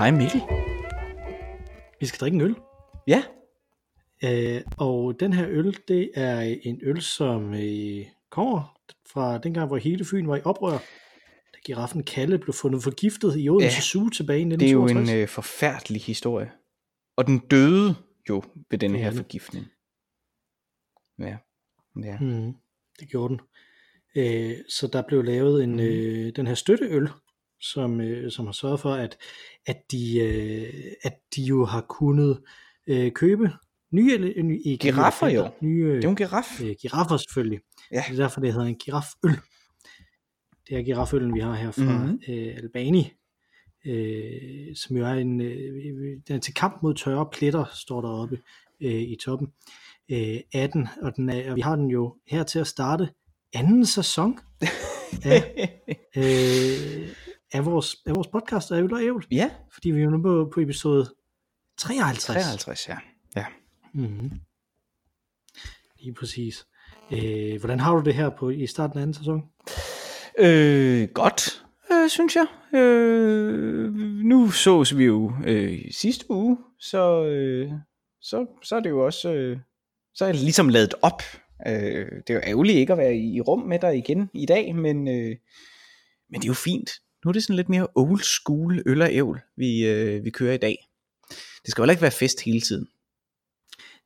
Hej Mikkel. Vi skal drikke en øl. Ja, Øh, og den her øl, det er en øl, som øh, kommer fra dengang, hvor hele Fyn var i oprør. Da giraffen Kalle blev fundet forgiftet i Odense Ja. Zoo tilbage i det er jo 1962. en øh, forfærdelig historie. Og den døde jo ved den er her forgiftning. Ja. ja. Mm, det gjorde den. Øh, så der blev lavet en, Mhm. øh, den her støtteøl, som, øh, som har sørget for, at, at, de, øh, at de jo har kunnet øh, købe nye, ele- nye Giraffer jo. nye Det er jo en giraf. øh, giraffer selvfølgelig. Ja. Det er derfor, det hedder en giraføl. Det er giraføllen, vi har her fra Mhm. mm-hmm. øh, Albani, øh, som jo er en, øh, den er til kamp mod tørre pletter, står der oppe øh, i toppen øh, af den, og, den er, og vi har den jo her til at starte anden sæson af, øh, af, vores, af vores podcast af Øl og Ævl, ja, fordi vi er jo nu på, på episode 53. 53, ja. ja. Mm-hmm. Lige præcis. Øh, hvordan har du det her på i starten af anden sæson? Øh, godt, øh, synes jeg. Øh, nu sås vi jo øh, sidste uge, så, øh, så, så er det jo også, øh, så er det ligesom lavet op. Øh, det er jo ærgerligt ikke at være i, i rum med dig igen i dag, men, øh, men det er jo fint. Nu er det sådan lidt mere old school øl og ævl, vi, øh, vi kører i dag. Det skal jo ikke være fest hele tiden.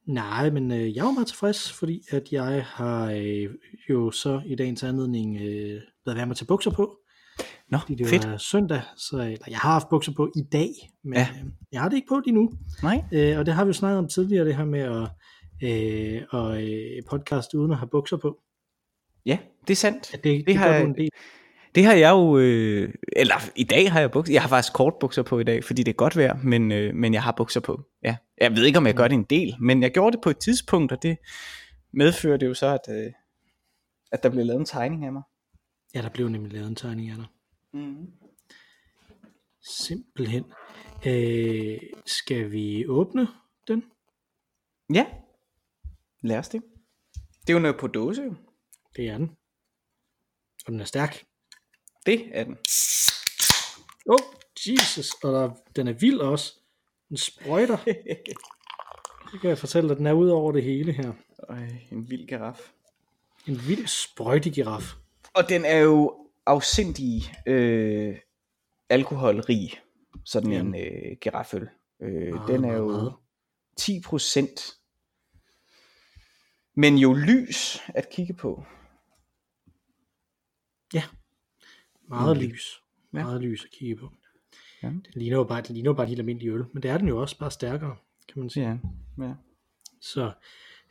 Nej, men øh, jeg er jo meget tilfreds, fordi at jeg har øh, jo så i dagens anledning øh, været være med til bukser på. Nå, Fordi det fedt. var søndag, så eller, jeg har haft bukser på i dag, men Ja. øh, jeg har det ikke på lige nu. Nej, Øh, og det har vi jo snakket om tidligere, det her med at øh, og, øh, podcast uden at have bukser på. ja, det er sandt. At det, det, det har gør du en del. Det har jeg jo, øh, eller i dag har jeg bukser, jeg har faktisk kort bukser på i dag, fordi det er godt vejr, men, øh, men jeg har bukser på, ja. Jeg ved ikke, om jeg gør det en del, men jeg gjorde det på et tidspunkt, og det medfører det jo så, at, øh, at der blev lavet en tegning af mig. Ja, der blev nemlig lavet en tegning af dig. Mm. Simpelthen. Øh, skal vi åbne den? Ja, lad os det. Det er jo noget på dåse. Det er den. Og den er stærk. Det er den. Oh, Jesus. Og der, den er vild også. Den sprøjter. Det kan jeg fortælle dig, den er ud over det hele her. Øj, en vild giraf. En vild sprøjtegiraf. Og den er jo afsindig øh, alkoholrig, sådan en øh, giraføl. Øh, den er jo meget. 10 procent. Men jo lys at kigge på. Meget Mm. lys. Ja. Meget lys at kigge på. Ja. Den ligner jo bare, den ligner jo bare en helt almindelig øl. Men det er den jo også bare stærkere, kan man sige. Ja, ja. Så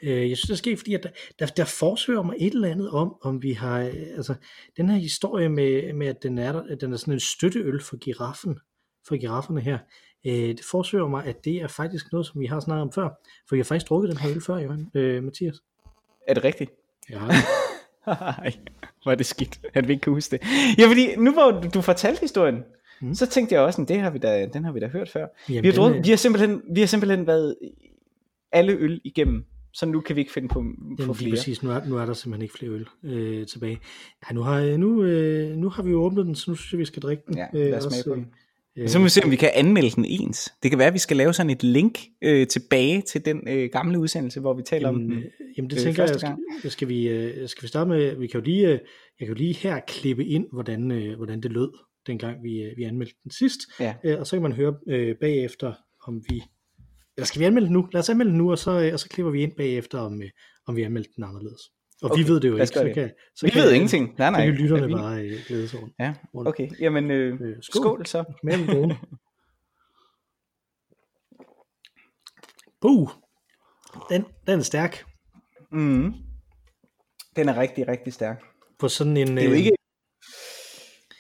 øh, jeg synes, det er sket, fordi at der, der, der forsøger mig et eller andet om, om vi har, øh, altså den her historie med, med at den er, at den er sådan en støtteøl for giraffen, for girafferne her, øh, det forsøger mig, at det er faktisk noget, som vi har snakket om før, for vi har faktisk drukket den her øl før, Johan, øh, Mathias. Er det rigtigt? Ja, Ej, hvor er det skidt, at vi ikke kan huske det. Ja, fordi nu hvor du, fortalte historien, Mm. så tænkte jeg også, at det har vi da, den har vi da hørt før. Jamen, vi, har drukket, øh, vi, har simpelthen, vi har simpelthen været alle øl igennem, så nu kan vi ikke finde på, på Jamen, lige flere. præcis, nu er, nu er der simpelthen ikke flere øl øh, tilbage. Nej, nu har, nu, øh, nu har vi jo åbnet den, så nu synes jeg, vi skal drikke den. Ja, lad os smage på den. Øh, Så må vi se, om vi kan anmelde den ens. Det kan være, at vi skal lave sådan et link øh, tilbage til den øh, gamle udsendelse, hvor vi taler Jamen, om den. jamen det øh, tænker jeg, skal, skal, vi, øh, skal vi starte med, vi kan jo lige, øh, jeg kan jo lige her klippe ind, hvordan, øh, hvordan det lød, dengang vi, øh, vi anmeldte den sidst, Ja. øh, og så kan man høre øh, bagefter, om vi, eller skal vi anmelde den nu? Lad os anmelde den nu, og så, øh, og så klipper vi ind bagefter, om, øh, om vi anmeldte den anderledes. Og okay, vi ved det jo ikke, så det. kan, så Vi kan, ved ingenting. Nej, nej. Så kan lytterne vi- bare øh, glæde sig over den. Ja, okay. Jamen, øh, Øh, skål. skål. så. End brune. Buh! Den, den er stærk. Mm. Den er rigtig, rigtig stærk. På sådan en... Det er jo øh, ikke,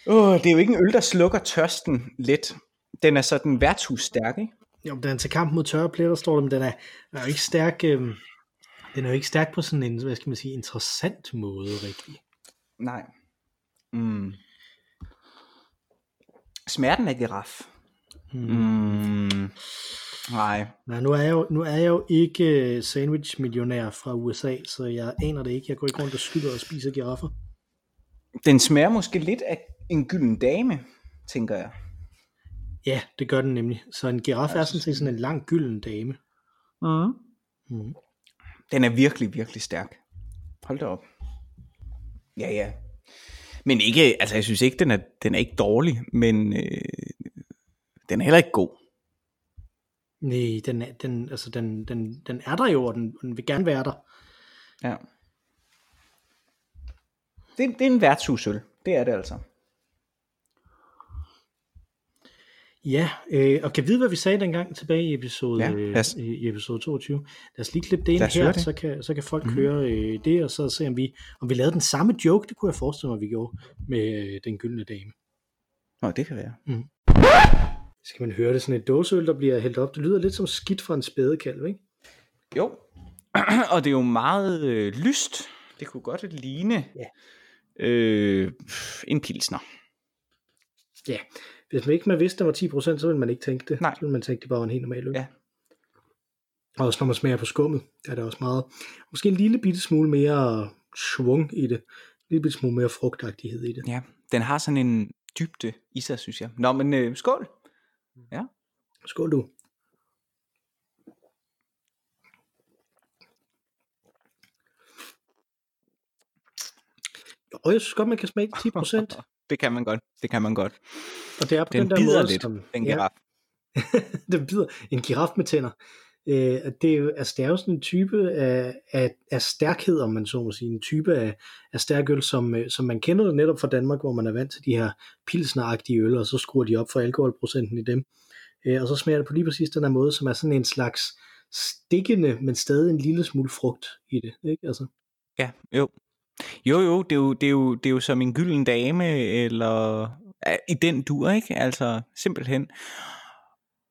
oh, det er jo ikke en øl, der slukker tørsten let. Den er sådan værtshusstærk, ikke? Jo, den er til kamp mod tørre pletter, står der, men den er, den er jo ikke stærk, øh, den er jo ikke stærk på sådan en, hvad skal man sige, interessant måde, rigtig. Nej. Mm. Smager den af giraf? Mm. Mm. Nej. Nej, nu er, jeg jo, nu er jeg jo ikke øh, sandwich-millionær fra USA, så jeg aner det ikke. Jeg går ikke rundt og skyder og spiser giraffer. Den smager måske lidt af, en gylden dame, tænker jeg. Ja, det gør den nemlig. Så en giraf er sådan set sådan en lang gylden dame. Mm. Mm. Den er virkelig, virkelig stærk. Hold da op. Ja, ja. Men ikke, altså jeg synes ikke, den er, den er ikke dårlig, men øh, den er heller ikke god. Nej, den, er, den, altså den, den, den er der jo, og den, den vil gerne være der. Ja. Det, det er en værtshusøl. Det er det altså. Ja, øh, og kan vide, hvad vi sagde dengang tilbage i episode, Ja, os- øh, i episode 22. Lad os lige klippe det ind her, det. så kan, så kan folk mm. høre øh, det, og så se, om vi, om vi lavede den samme joke. Det kunne jeg forestille mig, vi gjorde med øh, den gyldne dame. Nå, det kan være. Skal man høre det sådan et dåseøl, der bliver hældt op? Det lyder lidt som skidt fra en spædekalv, ikke? Jo. og det er jo meget øh, lyst. Det kunne godt ligne Ja. øh, en pilsner. Ja, hvis man ikke man vidste, der var 10%, så ville man ikke tænke det. Nej. Så ville man tænke, det bare var en helt normal øl. Ja. Og også når man smager på skummet, der er der også meget, måske en lille bitte smule mere svung i det. En lille bitte smule mere frugtagtighed i det. Ja, den har sådan en dybde i sig, synes jeg. Nå, men øh, skål. Skål du. Og jeg synes godt, man kan smage 10%, Det kan man godt. Det kan man godt. og det er på Den den, der bider måde, lidt, som, den ja, giraf. den bider en giraf med tænder. Øh, det, er jo, altså, det er jo sådan en type af, af, af stærkhed, om man så må sige, en type af, af stærk øl, som, øh, som man kender det netop fra Danmark, hvor man er vant til de her pilsneragtige øl, og så skruer de op for alkoholprocenten i dem. Øh, og så smager det på lige præcis den her måde, som er sådan en slags stikkende, men stadig en lille smule frugt i det. Ikke? Altså, Ja, jo. Jo, jo, det er jo, det er jo, det er jo som en gylden dame, eller i den dur, ikke? Altså, simpelthen.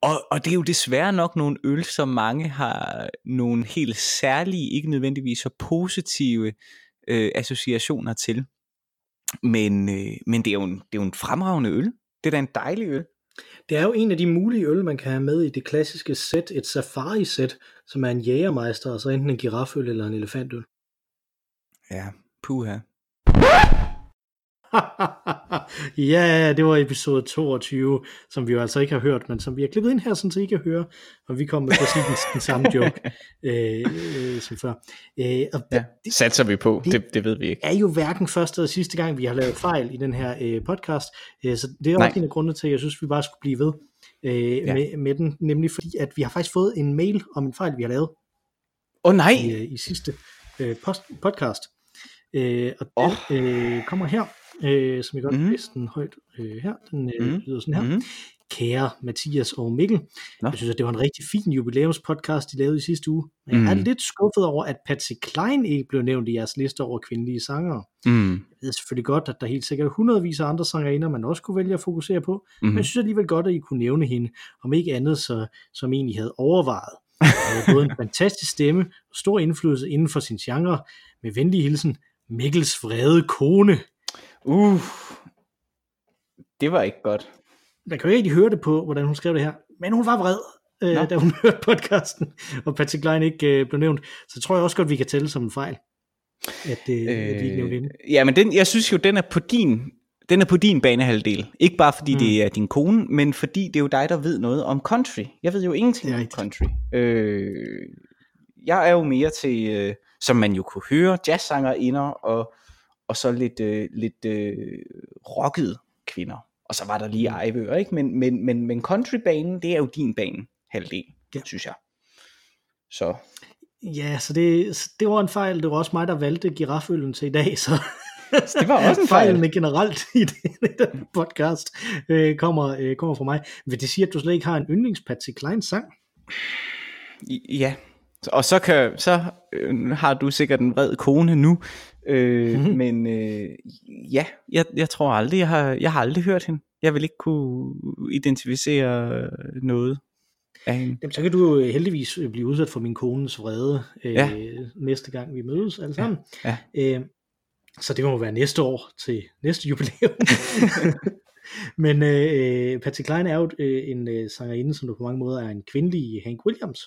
Og, og det er jo desværre nok nogle øl, som mange har nogle helt særlige, ikke nødvendigvis så positive øh, associationer til. Men, øh, men det, er jo en, det er jo en fremragende øl. Det er da en dejlig øl. Det er jo en af de mulige øl, man kan have med i det klassiske sæt, et safari-sæt, som er en jægermeister, og så enten en giraføl eller en elefantøl. Ja, puha. ja, det var episode 22, som vi jo altså ikke har hørt, men som vi har klippet ind her, sådan så I kan høre, og vi kommer med præcis den, den samme joke øh, øh, som før. Øh, og Ja, satser vi på. Det, det ved vi ikke. er jo hverken første eller sidste gang, vi har lavet fejl i den her øh, podcast, øh, så det er Nej. også en af grundene til, at jeg synes, vi bare skulle blive ved øh, ja. med, med den, nemlig fordi, at vi har faktisk fået en mail om en fejl, vi har lavet Åh oh, nej! i, øh, i sidste øh, post, podcast. Øh, og den øh, kommer her, øh, som jeg godt mm. læse den højt øh, her. Den øh, mm. lyder sådan her. Mm-hmm. Kære Mathias og Mikkel, Nå. jeg synes, at det var en rigtig fin jubilæumspodcast, de lavede i sidste uge. Men jeg er Mm. lidt skuffet over, at Patsy Klein ikke blev nævnt i jeres liste over kvindelige sangere. Mm. Jeg ved selvfølgelig godt, at der helt sikkert er hundredvis af andre sangerinder, man også kunne vælge at fokusere på, mm. Mm. men jeg synes alligevel godt, at I kunne nævne hende, om ikke andet, så, som egentlig havde overvejet. Hun havde både en fantastisk stemme og stor indflydelse inden for sin genre. Med venlig hilsen, Mikkels vrede kone. Uh, det var ikke godt. Man kan jo ikke høre det på, hvordan hun skrev det her, men hun var vred, Nå. øh, da hun hørte podcasten, og Patsy Klein ikke øh, blev nævnt. Så tror jeg også godt, vi kan tælle som en fejl, at, øh, at vi ikke nævnte hende. ja, men den, jeg synes jo, den er på din, den er på din banehalvdel. Ikke bare fordi mm. det er din kone, men fordi det er jo dig, der ved noget om country. Jeg ved jo ingenting om country. Øh, jeg er jo mere til, øh, som man jo kunne høre, jazzsangerinder og, og så lidt, øh, lidt øh, rockede kvinder. Og så var der lige Mm. Ejvøer, ikke? Men, men, men, men countrybanen, det er jo din bane halvdel, Ja. synes jeg. Så Ja, så det, det var en fejl. Det var også mig, der valgte giraføllen til i dag, så det var også en fejl. fejlene generelt i den, den podcast øh, kommer, øh, kommer fra mig. Vil det sige, at du slet ikke har en yndlings Patsy Klein sang? Ja, og så, kan, så øh, har du sikkert en vred kone nu, øh, Mhm. men øh, ja, jeg, jeg tror aldrig, jeg har, jeg har aldrig hørt hende. Jeg vil ikke kunne identificere noget af hende. Jamen, så kan du heldigvis øh, blive udsat for min kones vrede øh, Ja. næste gang vi mødes alle sammen. ja. Øh, så det må være næste år til næste jubilæum. Men øh, Patsy Klein er jo øh, en øh, sangerinde, som du på mange måder er en kvindelig Hank Williams.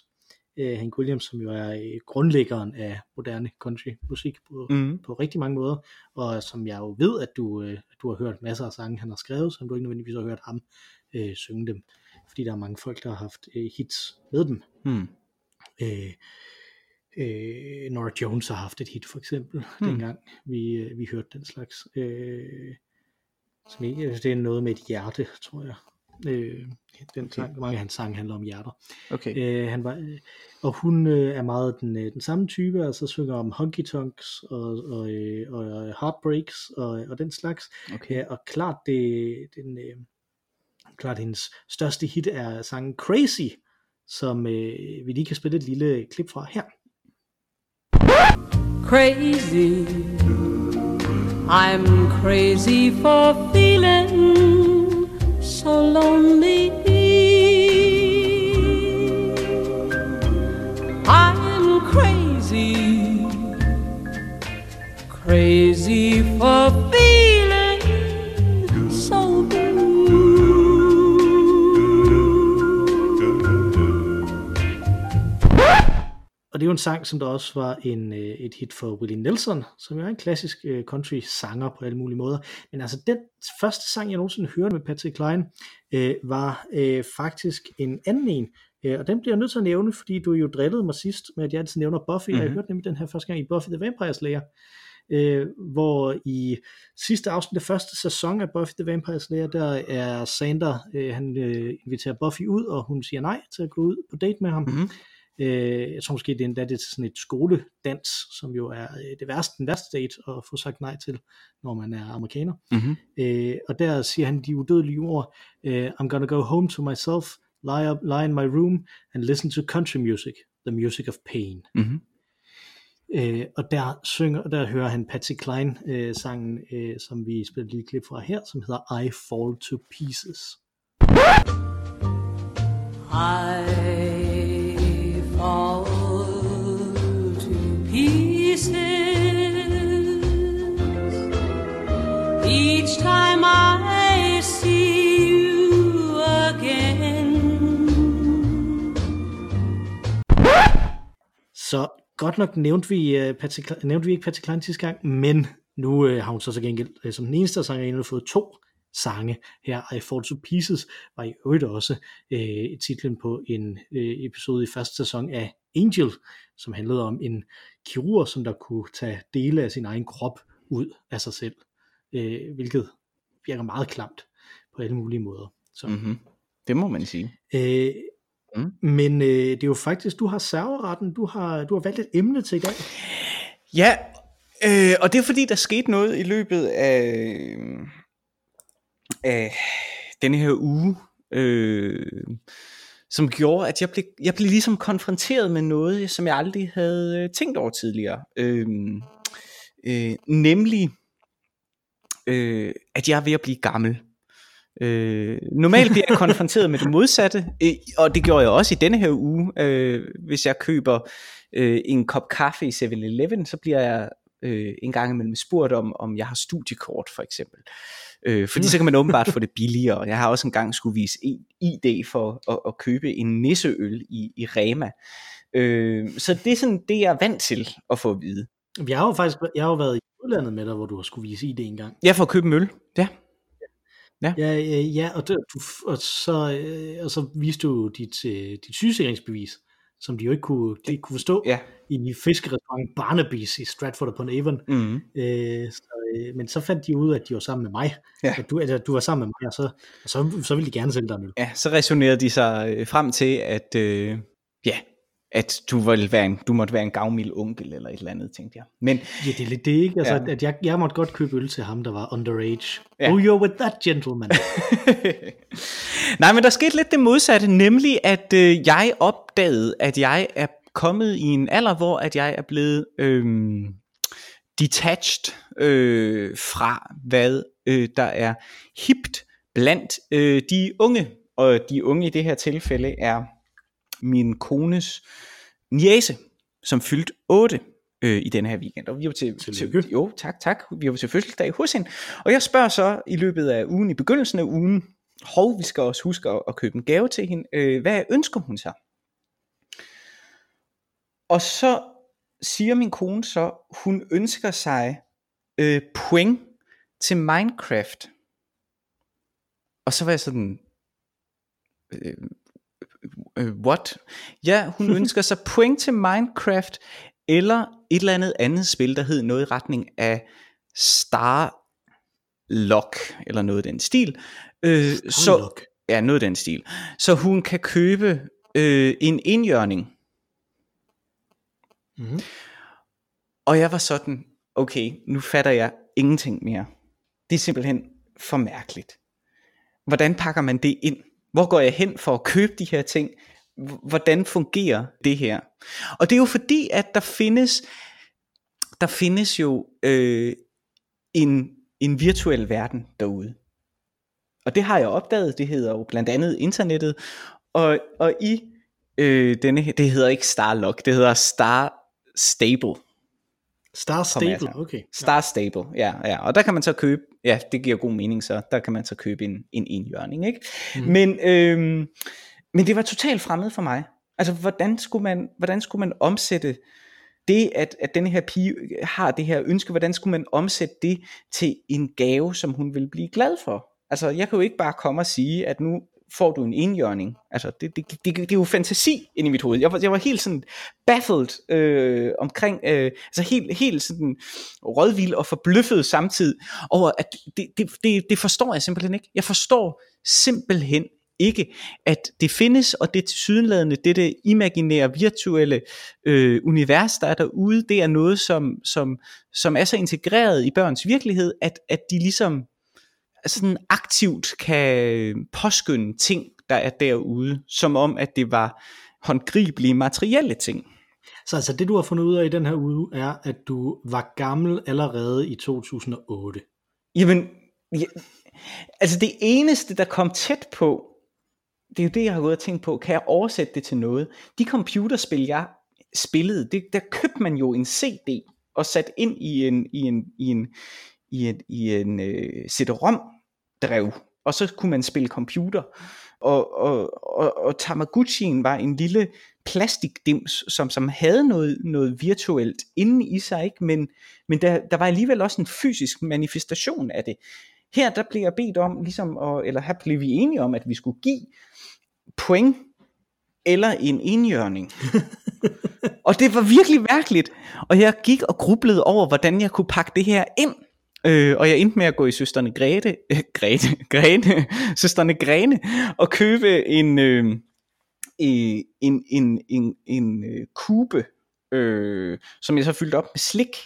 Øh, Hank Williams, som jo er øh, grundlæggeren af moderne country musik på, Mm. på rigtig mange måder, og som jeg jo ved, at du, øh, du har hørt masser af sange, han har skrevet, som du ikke nødvendigvis har hørt ham øh, synge dem, fordi der er mange folk, der har haft øh, hits med dem. Mm. Øh, øh, Nora Jones har haft et hit for eksempel, hmm. dengang vi, øh, vi hørte den slags. Øh, som ikke, altså, det er noget med et hjerte, tror jeg. Øh, den Okay. sang, mange af hans sange handler om hjerter. Okay. Øh, han var, øh, og hun øh, er meget den, øh, den samme type, altså synger om honky tonks og, og, øh, og heartbreaks og, og den slags. okay. Ja, og klart, det, den, øh, klart hendes største hit er sangen Crazy, som øh, vi lige kan spille et lille klip fra her. crazy. I'm crazy for feeling so lonely. Og det er jo en sang, som der også var en, øh, et hit for Willie Nelson, som jo er en klassisk øh, country sanger på alle mulige måder. Men altså den første sang, jeg nogensinde hørte med Patrick Klein, øh, var øh, faktisk en anden en. Øh, og den bliver jeg nødt til at nævne, fordi du jo drillede mig sidst med, at jeg altid nævner Buffy, mm-hmm. og jeg hørte nemlig den her første gang i Buffy the Vampire Slayer. Øh, hvor i sidste afsnit af første sæson af Buffy the Vampire Slayer, der er Sander, øh, han øh, inviterer Buffy ud, og hun siger nej til at gå ud på date med ham. Mhm. Øh, jeg tror måske, det er endda det er sådan et skoledans, som jo er øh, det værste, den værste date at få sagt nej til, når man er amerikaner. Mhm. Øh, og der siger han de udødelige ord, øh, I'm gonna go home to myself, lie, up, lie in my room, and listen to country music, the music of pain. Mhm. Øh, og der synger, der hører han Patsy Klein øh, sangen, øh, som vi spiller et lille klip fra her, som hedder I Fall to Pieces. I godt nok nævnte vi, Patsy, Kle- nævnte vi ikke Patsy Klein sidste gang, men nu uh, har hun så til gengæld uh, som den eneste sanger fået to sange her. I Fall to Pieces var i øvrigt også uh, titlen på en uh, episode i første sæson af Angel, som handlede om en kirurg, som der kunne tage dele af sin egen krop ud af sig selv, uh, hvilket virker meget klamt på alle mulige måder. Så, Mhm. Det må man sige. øh, Mm. Men øh, det er jo faktisk, du har serveretten, du har, du har valgt et emne til i dag. Ja, øh, og det er fordi, der skete noget i løbet af, af denne her uge, øh, som gjorde, at jeg blev, jeg blev ligesom konfronteret med noget, som jeg aldrig havde øh, tænkt over tidligere. Øh, øh, nemlig, øh, at jeg er ved at blive gammel. Øh, normalt bliver jeg konfronteret med det modsatte, øh, og det gjorde jeg også i denne her uge. Øh, hvis jeg køber øh, en kop kaffe i 7-Eleven, så bliver jeg øh, en gang imellem spurgt om, om jeg har studiekort for eksempel. Øh, fordi så kan man åbenbart få det billigere. Jeg har også engang skulle vise ID for at, at købe en nisseøl i, i Rema. Øh, så det er sådan det, jeg er vant til at få at vide. Jeg har jo faktisk jeg har jo været i udlandet med dig, hvor du har skulle vise ID en gang. Jeg får købe en øl. Ja. Ja, ja, ja og, det, du, og, så, øh, og så viste du dit, øh, dit sygesikringsbevis, som de jo ikke kunne, de ikke kunne forstå Ja. i fiskerestaurant Barnaby's i Stratford upon Avon. Mm. Øh, så, øh, men så fandt de ud af, at de var sammen med mig. Ja. At du, at du var sammen med mig, og så, og så, så ville de gerne sælge dig en øl. Ja, så resonerede de sig øh, frem til, at øh, ja, at du, ville være en, du måtte være en gavmild onkel eller et eller andet, tænkte jeg. Men Ja, det er lidt det, ikke? Altså, Ja. at jeg, jeg måtte godt købe øl til ham, der var underage. Ja. Oh, you're with that gentleman. Nej, men der skete lidt det modsatte, nemlig at øh, jeg opdagede, at jeg er kommet i en alder, hvor at jeg er blevet øh, detached øh, fra, hvad øh, der er hipt blandt øh, de unge. Og de unge i det her tilfælde er min kones niece, som fyldte 8 øh, i den her weekend. Og vi var til, Tillykke. til, jo, tak, tak. Vi var til fødselsdag hos hende. Og jeg spørger så i løbet af ugen, i begyndelsen af ugen, hov, vi skal også huske at, at købe en gave til hende. Øh, hvad ønsker hun sig? Og så siger min kone så, hun ønsker sig øh, point til Minecraft. Og så var jeg sådan, øh, what? Ja, hun ønsker sig point til Minecraft, eller et eller andet andet spil, der hed noget i retning af Star Lock, eller noget i den stil. Øh, så, ja, noget i den stil. Så hun kan købe øh, en indjørning. Mhm. Og jeg var sådan, okay, nu fatter jeg ingenting mere. Det er simpelthen for mærkeligt. Hvordan pakker man det ind? Hvor går jeg hen for at købe de her ting? Hvordan fungerer det her? Og det er jo fordi, at der findes, der findes jo øh, en, en virtuel verden derude. Og det har jeg opdaget, det hedder jo blandt andet internettet. Og, og i øh, denne det hedder ikke Starlock, det hedder Star Stable. Star Stable, okay. Star Stable, ja, ja. Og der kan man så købe, ja, det giver god mening så, der kan man så købe en, en enhjørning, ikke? Mm. Men, øhm, men det var totalt fremmed for mig. Altså, hvordan skulle man, hvordan skulle man omsætte det, at, at denne her pige har det her ønske, hvordan skulle man omsætte det til en gave, som hun vil blive glad for? Altså, jeg kan jo ikke bare komme og sige, at nu får du en indjørning. Altså, det, det, det, det er jo fantasi ind i mit hoved. Jeg var, jeg var helt sådan baffled øh, omkring, øh, altså helt, helt sådan rådvild og forbløffet samtidig over, at det, det, det, det forstår jeg simpelthen ikke. Jeg forstår simpelthen ikke, at det findes, og det til sydenladende, dette imaginære, virtuelle øh, univers, der er derude, det er noget, som, som, som er så integreret i børns virkelighed, at, at de ligesom sådan aktivt kan påskynde ting, der er derude, som om, at det var håndgribelige materielle ting. Så altså det du har fundet ud af i den her uge, er, at du var gammel allerede i 2008. Jamen, ja, altså det eneste, der kom tæt på, det er jo det, jeg har gået og tænkt på, kan jeg oversætte det til noget? De computerspil, jeg spillede, det, der købte man jo en CD og sat ind i en, i en, i en, i en, i en uh, CD-ROM drev, og så kunne man spille computer. Og, og, og, og Tamagotchien var en lille plastikdims, som, som havde noget, noget virtuelt inde i sig, ikke? men, men der, der var alligevel også en fysisk manifestation af det. Her der blev jeg bedt om, ligesom, at, eller her blev vi enige om, at vi skulle give point eller en enhjørning. og det var virkelig mærkeligt. Og jeg gik og grublede over, hvordan jeg kunne pakke det her ind. Øh, og jeg endte med at gå i søsterne Grete, øh, Grete, Grene, søsterne Grene, og købe en, øh, en, en, en, en, en øh, kube, øh, som jeg så fyldte op med slik.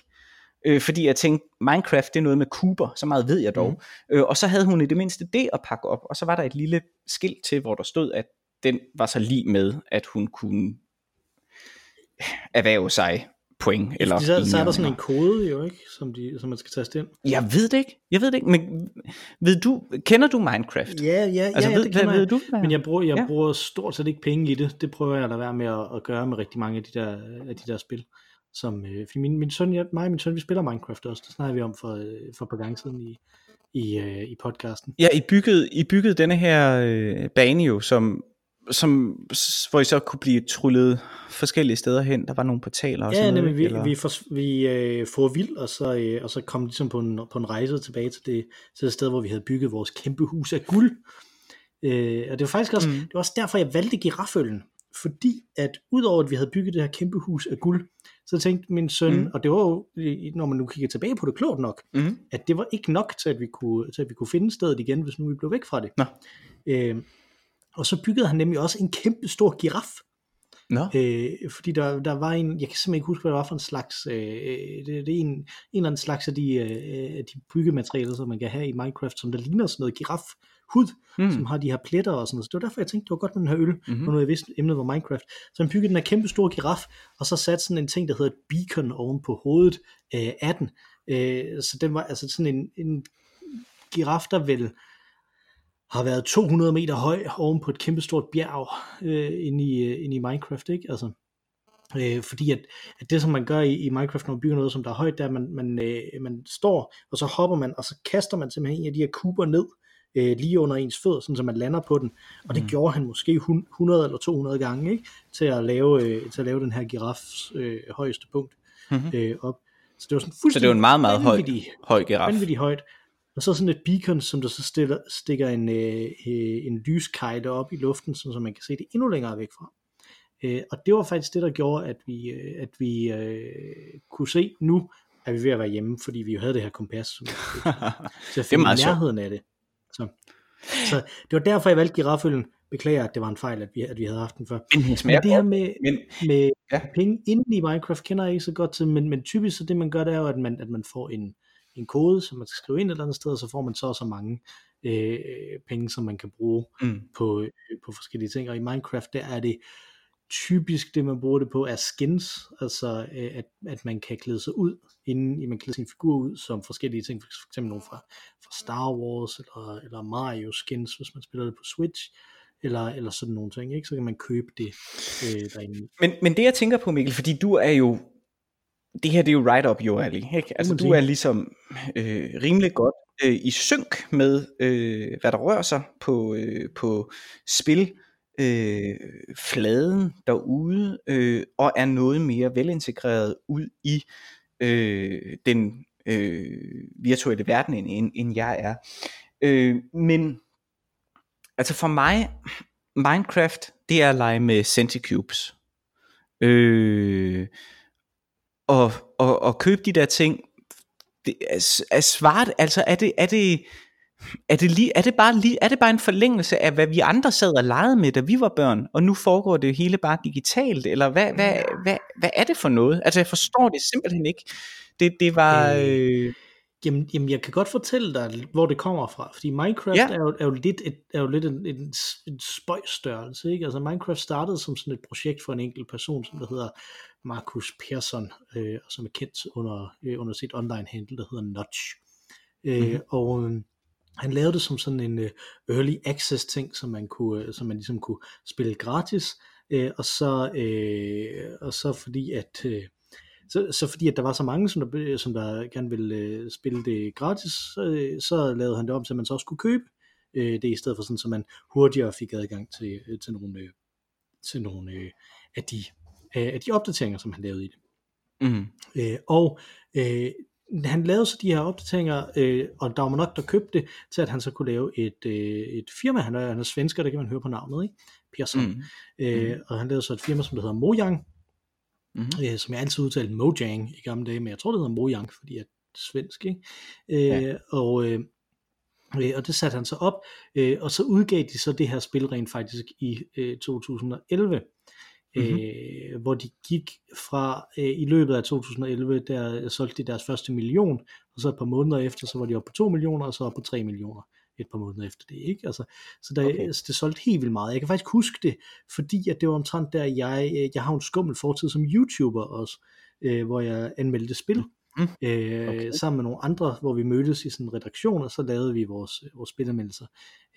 Øh, fordi jeg tænkte, Minecraft det er noget med kuber, så meget ved jeg dog. Mm. Øh, og så havde hun i det mindste det at pakke op, og så var der et lille skilt til, hvor der stod, at den var så lige med, at hun kunne erhverve sig point. Eller så, så er der sådan en kode jo, ikke, som, de, som man skal taste ind. Jeg ved det ikke. Jeg ved det ikke. Men ved du, kender du Minecraft? Ja, ja, Altså, ja, ved- det kender ved jeg. du, hvad- Men jeg bruger, jeg Ja. bruger stort set ikke penge i det. Det prøver jeg at lade være med at, at gøre med rigtig mange af de der, af de der spil. Som, øh, fordi min, min søn, jeg, mig og min søn, vi spiller Minecraft også. Det snakker vi om for, øh, for et par gange siden i, i, øh, i podcasten. Ja, I byggede, I byggede denne her øh, bane jo, som, som, hvor I så kunne blive tryllet forskellige steder hen. Der var nogle portaler og Ja, sådan noget. vi, eller? vi, for, vi øh, får vild, og så, øh, og så kom ligesom på en, på en rejse tilbage til det, til det sted, hvor vi havde bygget vores kæmpe hus af guld. Øh, og det var faktisk også, Mm. mm. det var også derfor, jeg valgte giraffølgen. Fordi at udover at vi havde bygget det her kæmpe hus af guld, så tænkte min søn, Mm. mm. og det var jo, når man nu kigger tilbage på det klogt nok, Mhm. at det var ikke nok til, at vi kunne, til at vi kunne finde stedet igen, hvis nu vi blev væk fra det. Nå. Øh, og så byggede han nemlig også en kæmpe stor giraf. Nå, Øh, fordi der, der var en, jeg kan simpelthen ikke huske, hvad det var for en slags, øh, det, det er en, en eller anden slags af de, øh, de byggematerialer, som man kan have i Minecraft, som der ligner sådan noget girafhud, Mm. mm. som har de her pletter og sådan noget. Så det var derfor, jeg tænkte, det var godt med den her øl, Mhm. mm-hmm. når jeg vidste, emnet var Minecraft. Så han byggede den her kæmpe store giraf, og så satte sådan en ting, der hedder et beacon oven på hovedet øh, af den. Øh, så den var altså sådan en, en giraf, der vel har været 200 meter høj oven på et kæmpestort bjerg øh, inde, i, øh, inde i Minecraft, ikke? Altså, øh, fordi at, at det som man gør i, i Minecraft, når man bygger noget, som der er højt, det er, at man, man, øh, man står, og så hopper man, og så kaster man simpelthen en af de her kuber ned øh, lige under ens fødder, sådan så man lander på den. Og det mm. gjorde han måske 100 eller 200 gange, ikke? Til at lave, øh, til at lave den her girafs øh, højeste punkt mm-hmm. øh, op. Så det var sådan fuldstændig Så det var en meget, meget høj, vanvittig, høj giraf. vanvittigt højt. Og så sådan et beacon, som der så stiller, stikker en, øh, øh, en lyskejle op i luften, så så man kan se det endnu længere væk fra. Øh, og det var faktisk det, der gjorde, at vi, øh, at vi øh, kunne se nu, at vi ved at være hjemme, fordi vi jo havde det her kompas. Som så Det er meget i sjovt. nærheden af det. Så, så det var derfor, jeg valgte giraffølgen. Beklager, at det var en fejl, at vi, at vi havde haft den før. Men den Men det her med, Men med Ja. penge inden i Minecraft kender jeg ikke så godt til, men, men typisk så det man gør, det er jo, at man, at man får en, en kode, som man skal skrive ind et eller andet sted, og så får man så og så mange øh, penge, som man kan bruge Mm. på, øh, på forskellige ting. Og i Minecraft, der er det typisk det, man bruger det på, er skins, altså øh, at, at man kan klæde sig ud, inden man klæder sin figur ud, som forskellige ting, for eksempel nogle fra, fra Star Wars, eller, eller Mario skins, hvis man spiller det på Switch, eller, eller sådan nogle ting, ikke? så kan man købe det øh, derinde. Men, men det jeg tænker på Mikkel, fordi du er jo, det her det er jo right up your alley, ikke? Altså du er ligesom øh, rimelig godt øh, i synk med, øh, hvad der rører sig på, øh, på spil, øh, fladen derude, øh, og er noget mere velintegreret ud i øh, den øh, virtuelle verden, end, end jeg er. Øh, men altså for mig, Minecraft, det er at lege med Centicubes. Øh, og, og, og købe de der ting, det er, er svart, altså er det, er det, er det, lige, er, det bare lige, er det bare en forlængelse af, hvad vi andre sad og legede med, da vi var børn, og nu foregår det hele bare digitalt, eller hvad, hvad, hvad, hvad er det for noget? Altså jeg forstår det simpelthen ikke. Det, det var... Øh, Jamen, jamen, jeg kan godt fortælle dig, hvor det kommer fra, fordi Minecraft ja. er, jo, er jo lidt, et, er jo lidt en, en, en spøjstørrelse, ikke? Altså Minecraft startede som sådan et projekt for en enkelt person, som der hedder Markus Persson, øh, og som er kendt under, øh, under sit online handle, der hedder Notch. Øh, Mhm. mm-hmm. Og øh, han lavede det som sådan en øh, early access ting, som man kunne, øh, som man ligesom kunne spille gratis, øh, og så øh, og så fordi at øh, så, så fordi at der var så mange, som der, som der gerne ville øh, spille det gratis, så, øh, så lavede han det om, så man så også kunne købe øh, det, i stedet for sådan, så man hurtigere fik adgang til, øh, til nogle, øh, til nogle øh, af, de, øh, af de opdateringer, som han lavede i det. mm, Øh, og øh, han lavede så de her opdateringer, øh, og der var nok, der købte det, til at han så kunne lave et, øh, et firma. Han er, han er svensker, det kan man høre på navnet, ikke? Persson. mm, Øh, og han lavede så et firma, som der hedder Mojang, mm, øh, som jeg altid udtalte Mojang i gamle dage, men jeg tror det hedder Mojang, fordi jeg er svensk, ikke? Øh, Ja. og, øh, øh, og det satte han så op, øh, og så udgav de så det her spil rent faktisk i øh, 2011, Mhm. øh, hvor de gik fra, øh, i løbet af 2011, der solgte de deres første million, og så et par måneder efter, så var de oppe på 2 millioner, og så oppe på 3 millioner et par måneder efter det, ikke? Altså, så der, Okay. altså, det solgte helt vildt meget. Jeg kan faktisk huske det, fordi at det var omtrent der, jeg, øh, jeg har en skummel fortid som YouTuber også, øh, hvor jeg anmeldte spil, Mm. øh, okay. sammen med nogle andre, hvor vi mødtes i sådan en redaktion, og så lavede vi vores, vores spilanmeldelser.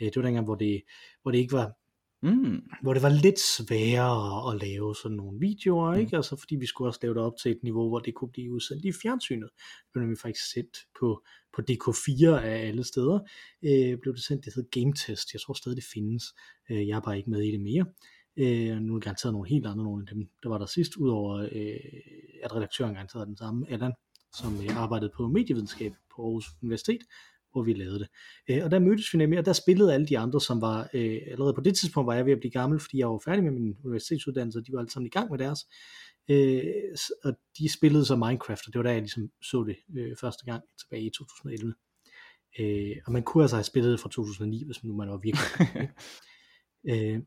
Øh, det var dengang, hvor det, hvor det ikke var mm, hvor det var lidt sværere at lave sådan nogle videoer, Mm. ikke? Altså fordi vi skulle også lave det op til et niveau, hvor det kunne blive udsendt i fjernsynet. Det blev nemlig faktisk sendt på, på DK4 af alle steder. Øh, blev det sendt, det hed Game Test. Jeg tror stadig det findes. Øh, jeg er bare ikke med i det mere. Øh, nu er det garanteret nogle helt andre, nogle af dem, der var der sidst, udover øh, at redaktøren garanteret er den samme, Allan, som øh, arbejdede på medievidenskab på Aarhus Universitet, hvor vi lavede det. Øh, og der mødtes vi nemlig, og der spillede alle de andre, som var, øh, allerede på det tidspunkt var jeg ved at blive gammel, fordi jeg var færdig med min universitetsuddannelse, og de var alle sammen i gang med deres. Øh, og de spillede så Minecraft, og det var der, jeg ligesom så det øh, første gang tilbage i 2011. Øh, og man kunne altså have spillet det fra 2009, hvis nu man var virkelig øh,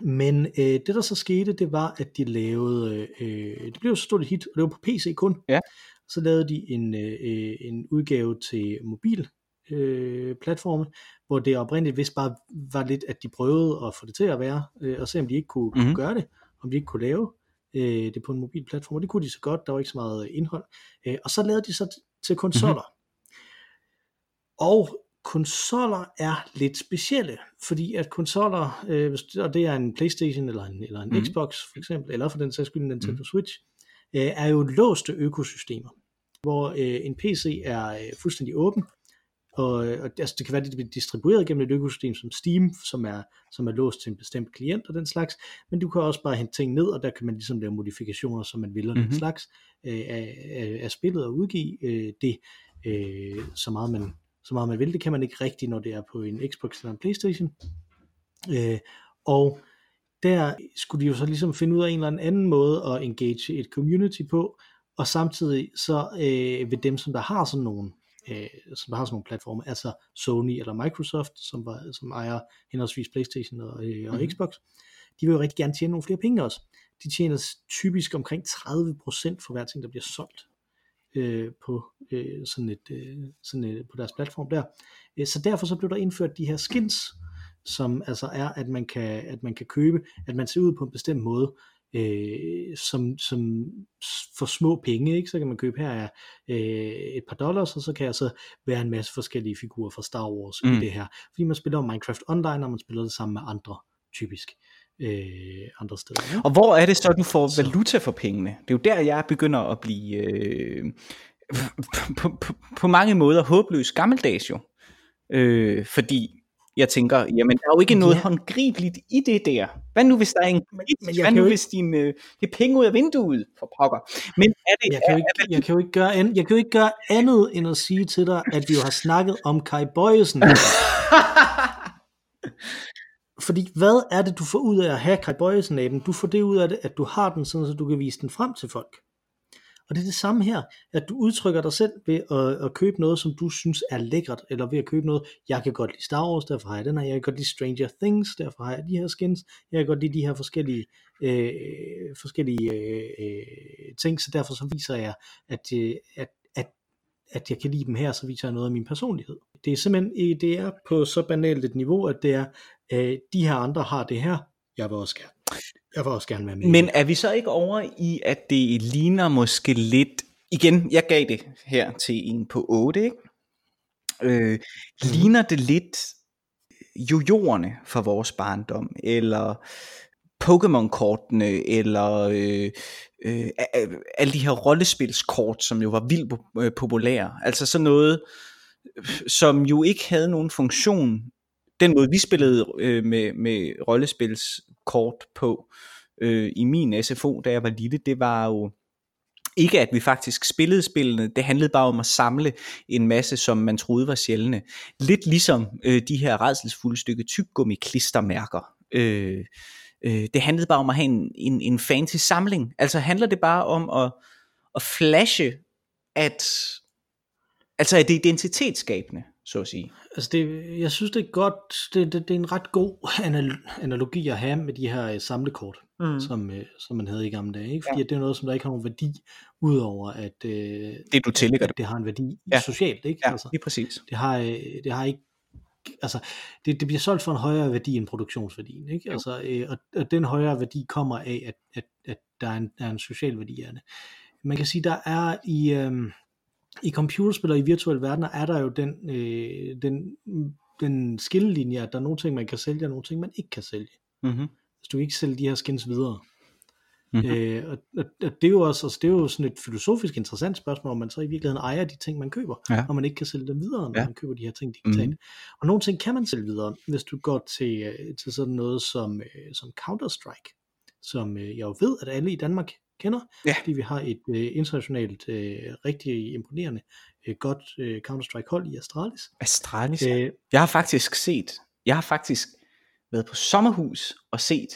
men øh, det der så skete, det var, at de lavede, øh, det blev så stort et hit, og det var på PC kun. Ja. Så lavede de en, øh, en udgave til mobil øh, platforme, hvor det oprindeligt vist bare var lidt, at de prøvede at få det til at være, øh, og se om de ikke kunne, Mhm. kunne gøre det, om de ikke kunne lave øh, det på en mobil platform, og det kunne de så godt, der var ikke så meget indhold. Øh, og så lavede de så til konsoller. Mm-hmm. Og konsoller er lidt specielle, fordi at konsoller, øh, hvis- og det er en Playstation eller en, eller en Mhm. mm. Xbox for eksempel, eller for den sags skyld en Nintendo mm. Switch, øh, er jo låste økosystemer, hvor øh, en PC er øh, fuldstændig åben, og, og altså, det kan være, at det bliver distribueret gennem et økosystem som Steam, som er, som er låst til en bestemt klient og den slags, men du kan også bare hente ting ned, og der kan man ligesom lave modifikationer, som man vil, og mm-hmm. den Mhm. slags øh, af, af, af spillet og udgive øh, det øh, så, meget man, så meget man vil. Det kan man ikke rigtigt, når det er på en Xbox eller en Playstation. Øh, og der skulle de jo så ligesom finde ud af en eller anden måde at engage et community på, og samtidig så øh, ved dem, som der har sådan nogle øh, som der har sådan nogle platforme, altså Sony eller Microsoft, som, var, som ejer henholdsvis Playstation og, øh, og Mhm. Xbox, de vil jo rigtig gerne tjene nogle flere penge også. De tjener typisk omkring 30% for hver ting, der bliver solgt øh, på øh, sådan et, øh, sådan et, på deres platform der. Øh, så derfor så blev der indført de her skins, som altså er, at man kan, at man kan købe, at man ser ud på en bestemt måde, øh, som, som for små penge, ikke? så kan man købe her er øh, et par dollars, og så kan jeg så være en masse forskellige figurer fra Star Wars mm. I det her. Fordi man spiller Minecraft Online, og man spiller det sammen med andre, typisk, øh, andre steder. Ikke? Og hvor er det så, du får Så- valuta for pengene? Det er jo der, jeg begynder at blive øh, på, på, på mange måder håbløs gammeldags jo. Øh, fordi jeg tænker, jamen der er jo ikke noget Ja. håndgribeligt i det der. Hvad nu hvis der er en men Hvad nu jo hvis din, øh, det er penge ud af vinduet for pokker? Men er det, Jeg kan, jo er, ikke, jeg, kan jo ikke gøre an, jeg kan jo ikke gøre andet end at sige til dig, at vi jo har snakket om Kai Bøjesen. Fordi hvad er det, du får ud af at have Kai Bøjesen-aben? Du får det ud af det, at du har den, sådan, så du kan vise den frem til folk. Og det er det samme her, at du udtrykker dig selv ved at, at købe noget, som du synes er lækkert, eller ved at købe noget, jeg kan godt lide Star Wars, derfor har jeg den her, jeg kan godt lide Stranger Things, derfor har jeg de her skins, jeg kan godt lide de her forskellige, øh, forskellige øh, øh ting, så derfor så viser jeg, at, øh, at, at, at jeg kan lide dem her, så viser jeg noget af min personlighed. Det er simpelthen, det er på så banalt et niveau, at det er, øh, de her andre har det her, jeg vil også gerne. Jeg vil også gerne være med. Men er vi så ikke over i, at det ligner måske lidt... Igen, jeg gav det her til en på 8, ikke? Øh, ligner det lidt jojoerne fra vores barndom, eller Pokémon-kortene, eller øh, øh, alle de her rollespilskort, som jo var vildt øh, populære. Altså sådan noget, som jo ikke havde nogen funktion. Den måde, vi spillede øh, med, med kort på øh, i min SFO, da jeg var lille, det var jo ikke, at vi faktisk spillede spillene, det handlede bare om at samle en masse, som man troede var sjældne. Lidt ligesom øh, de her redselsfulde stykke tyggegummi klistermærker. Øh, øh, det handlede bare om at have en, en, en fancy samling. Altså handler det bare om at, at flashe, at, altså at det er identitetsskabende, så at sige. Altså det, jeg synes det er godt, det, det, det er en ret god anal- analogi at have med de her øh, samlekort, Mm. som, øh, som man havde i gamle dage. Ikke? Fordi ja. det er noget, som der ikke har nogen værdi, udover at, øh, Det du tillægger at det. det har en værdi Ja. socialt. Ikke? Ja, Altså, lige præcis. det, har, øh, det har ikke altså, det, det bliver solgt for en højere værdi end produktionsværdien, ikke? Jo. Altså, øh, og, og den højere værdi kommer af, at, at, at der, er en, der er en social værdi af det. Man kan sige, der er i, øh, i computerspil og i virtuelle verdener, er der jo den, øh, den, den skillelinje, at der er nogle ting, man kan sælge, og nogle ting, man ikke kan sælge. Mm-hmm. Hvis du ikke sælge de her skins videre. Mhm. Øh, og, og, og det er jo også altså, det er jo sådan et filosofisk interessant spørgsmål, om man så i virkeligheden ejer de ting, man køber, Ja. og man ikke kan sælge dem videre, når Ja. man køber de her ting digitalt. Mhm. Og nogle ting kan man sælge videre, hvis du går til, øh, til sådan noget som, øh, som Counter-Strike, som øh, jeg jo ved, at alle i Danmark kender, Ja. fordi vi har et øh, internationalt, øh, rigtig imponerende, øh, godt øh, Counter-Strike hold i Astralis. Astralis. Øh, Øh, Jeg har faktisk set, jeg har faktisk været på sommerhus og set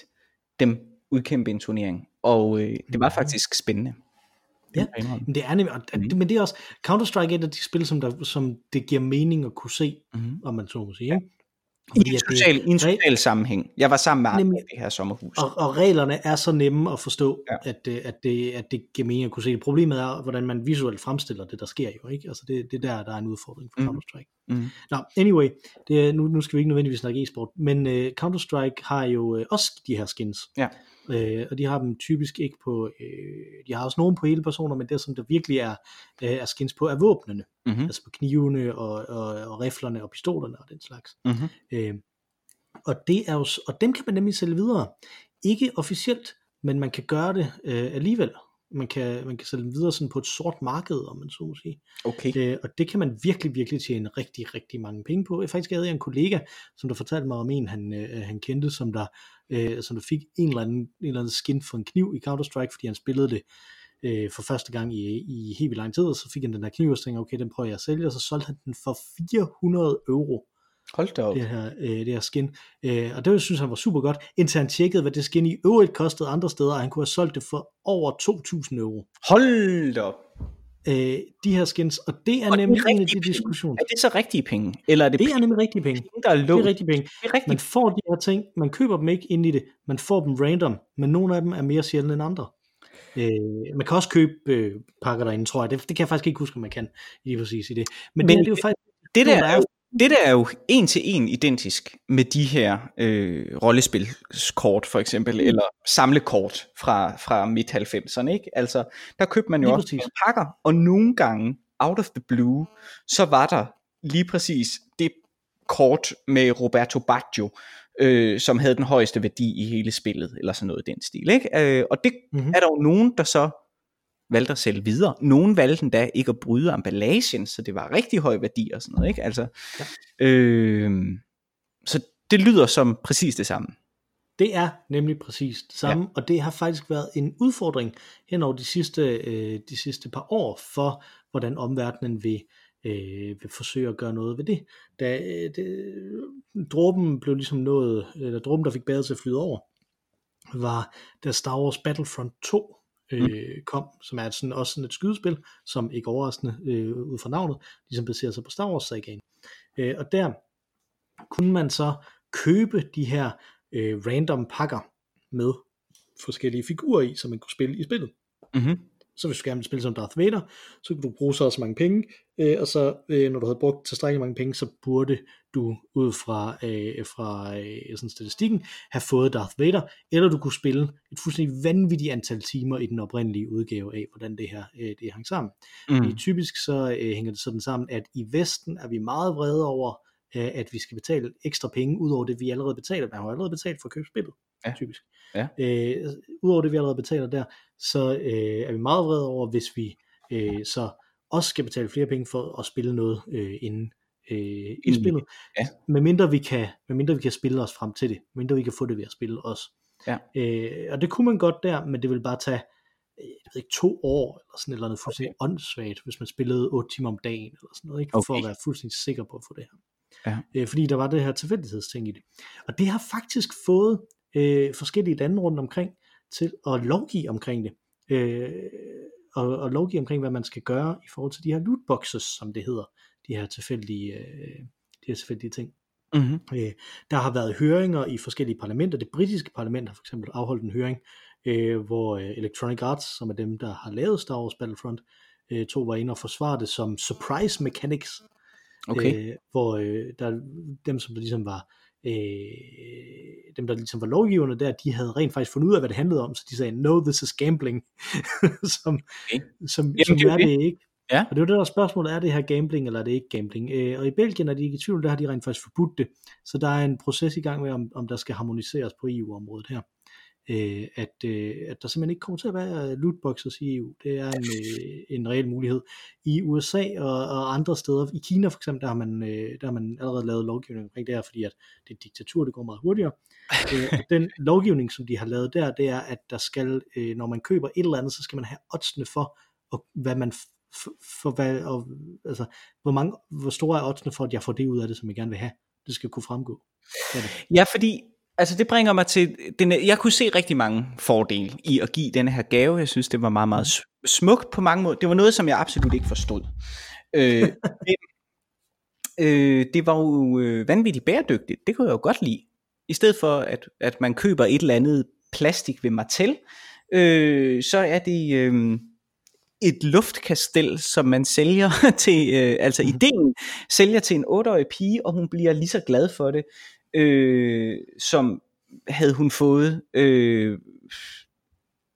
dem udkæmpe en turnering, og øh, det var Mhm. faktisk spændende. Ja. men det er nemlig, Mhm. men det er også, Counter-Strike er et af de spil, som, der, som det giver mening at kunne se, Mhm. om man så må sige. Ikke? I en, at det- social, I en social sammenhæng. Jeg var sammen med andre Nemlig. i det her sommerhus. og, og reglerne er så nemme at forstå, Ja. at, øh, at, det, at det giver mening at kunne se det. Problemet er, hvordan man visuelt fremstiller det, der sker jo. ikke. Altså det, det er der, der er en udfordring for Mhm. Counter-Strike. Mhm. Nå, anyway, det, er- nu, nu skal vi ikke nødvendigvis snakke e-sport, men uh, Counter-Strike har jo uh, også de her skins. Ja. Øh, og de har dem typisk ikke på, øh, de har også nogen på hele personer, men det som der virkelig er, øh, er skins på, er våbnene. Mhm. Altså på knivene og, og, og riflerne og pistolerne og den slags. Mhm. Øh, og, det er jo, og dem kan man nemlig sælge videre. Ikke officielt, men man kan gøre det øh, alligevel. Man kan, man kan sælge dem videre sådan på et sort marked, om man så må sige. Okay. Øh, og det kan man virkelig, virkelig tjene rigtig, rigtig mange penge på. Jeg faktisk havde jeg en kollega, som der fortalte mig om en, han, øh, han kendte, som der, øh, som der fik en eller, anden, en eller anden skin for en kniv i Counter-Strike, fordi han spillede det øh, for første gang i, i helt lang tid, og så fik han den der kniv, og så tænkte okay, den prøver jeg at sælge, og så solgte han den for 400 euro, Hold da op. det her, øh, det her skin. Øh, og det synes han var super godt, indtil han tjekkede, hvad det skin i øvrigt kostede andre steder, og han kunne have solgt det for over 2.000 euro. Hold da op. Øh, de her skins, og det er Og det nemlig en af rigtige de penge. diskussioner. Er det så rigtige penge? Eller er det, Det er penge, nemlig rigtige penge. der er Det lånt? er rigtige penge. Det er rigtigt. Man får de her ting, man køber dem ikke ind i det, man får dem random, men nogle af dem er mere sjældne end andre. Øh, man kan også købe øh, pakker derinde, tror jeg. Det, det kan jeg faktisk ikke huske, om man kan lige præcis i det. Men, Men det, er, det er jo faktisk det der der er jo det der er jo en til en identisk med de her øh, rollespilskort for eksempel, mm. eller samlekort fra, fra midt-90'erne, ikke? Altså, der købte man jo Lige også præcis. pakker, og nogle gange, out of the blue, så var der lige præcis det kort med Roberto Baggio, øh, som havde den højeste værdi i hele spillet, eller sådan noget i den stil, ikke? Øh, og det Mhm. er der jo nogen, der så valgte at sælge videre. Nogen valgte endda ikke at bryde emballagen, så det var rigtig høj værdi og sådan noget, ikke? Altså, Ja. øh, så det lyder som præcis det samme. Det er nemlig præcis det samme, ja. og det har faktisk været en udfordring hen over de sidste, øh, de sidste par år for, hvordan omverdenen vil, øh, vil forsøge at gøre noget ved det. Da øh, det, dråben blev ligesom noget, eller dråben, der fik badet til at flyde over, var da Star Wars Battlefront 2 øh, kom, som er sådan, også sådan et skydespil, som ikke overraskende øh, ud fra navnet, ligesom baserer sig på Star Wars sagaen. Øh, og der kunne man så købe de her øh, random pakker med forskellige figurer i, som man kunne spille i spillet. Mm-hmm. Så hvis du gerne vil spille som Darth Vader, så kunne du bruge så også mange penge, øh, og så øh, når du havde brugt tilstrækkeligt mange penge, så burde du ud fra, øh, fra øh, sådan statistikken have fået Darth Vader, eller du kunne spille et fuldstændig vanvittigt antal timer i den oprindelige udgave af, hvordan det her øh, det hang sammen. Mm. Typisk så øh, hænger det sådan sammen, at i Vesten er vi meget vrede over, øh, at vi skal betale ekstra penge, ud over det vi allerede betaler. Man har allerede betalt for at købe spillet, Ja. typisk. Ja. Øh, Udover det vi allerede betaler der, så øh, er vi meget vrede over, hvis vi øh, så også skal betale flere penge for at spille noget øh, inden øh, i spillet. ja. Medmindre vi, kan, medmindre vi kan spille os frem til det. Medmindre vi kan få det ved at spille os. Ja. Øh, og det kunne man godt der, men det vil bare tage øh, jeg ved ikke, to år, eller sådan et eller andet fuldstændig okay. åndssvagt, hvis man spillede 8 timer om dagen, eller sådan noget, ikke? for Okay. at være fuldstændig sikker på at få det her. Ja. Øh, fordi der var det her tilfældighedsting i det. Og det har faktisk fået øh, forskellige lande rundt omkring til at lovgive omkring det. Øh, og, og lovgive omkring, hvad man skal gøre i forhold til de her lootboxes, som det hedder, de her tilfældige, øh, de her tilfældige ting. Mm-hmm. Øh, der har været høringer i forskellige parlamenter. Det britiske parlament har for eksempel afholdt en høring, øh, hvor øh, Electronic Arts, som er dem, der har lavet Star Wars Battlefront, øh, to var inde og forsvare det som surprise mechanics. Okay. Øh, hvor øh, der, dem, som ligesom var øh, dem, der ligesom var lovgiverne der, de havde rent faktisk fundet ud af, hvad det handlede om, så de sagde, no, this is gambling, som, Okay. som, Jamen, som det er er det ikke. Ja. Og det var det der spørgsmål, er det her gambling, eller er det ikke gambling? Øh, og i Belgien er de ikke i tvivl, der har de rent faktisk forbudt det. Så der er en proces i gang med, om, om der skal harmoniseres på EU-området her. Øh, at, øh, at der simpelthen ikke kommer til at være lootboxes i EU. Det er en, øh, en reel mulighed. I USA og, og andre steder, i Kina for eksempel, der har man, øh, der har man allerede lavet lovgivning omkring det her, fordi at det er et diktatur, det går meget hurtigere. øh, og den lovgivning, som de har lavet der, det er, at der skal, øh, når man køber et eller andet, så skal man have oddsene for, og hvad man for, for hvad, og, altså, hvor, mange, hvor store er oddsene for, at jeg får det ud af det, som jeg gerne vil have. Det skal kunne fremgå. Ja, det. Ja, fordi altså det bringer mig til, den, jeg kunne se rigtig mange fordele i at give denne her gave. Jeg synes, det var meget, meget smukt på mange måder. Det var noget, som jeg absolut ikke forstod. Øh, men, øh, det var jo øh, vanvittigt bæredygtigt. Det kunne jeg jo godt lide. I stedet for, at, at man køber et eller andet plastik ved Martel, øh, så er det øh, et luftkastel, som man sælger til, øh, altså Mhm. ideen sælger til en 8-årig pige, og hun bliver lige så glad for det, øh, som havde hun fået, øh,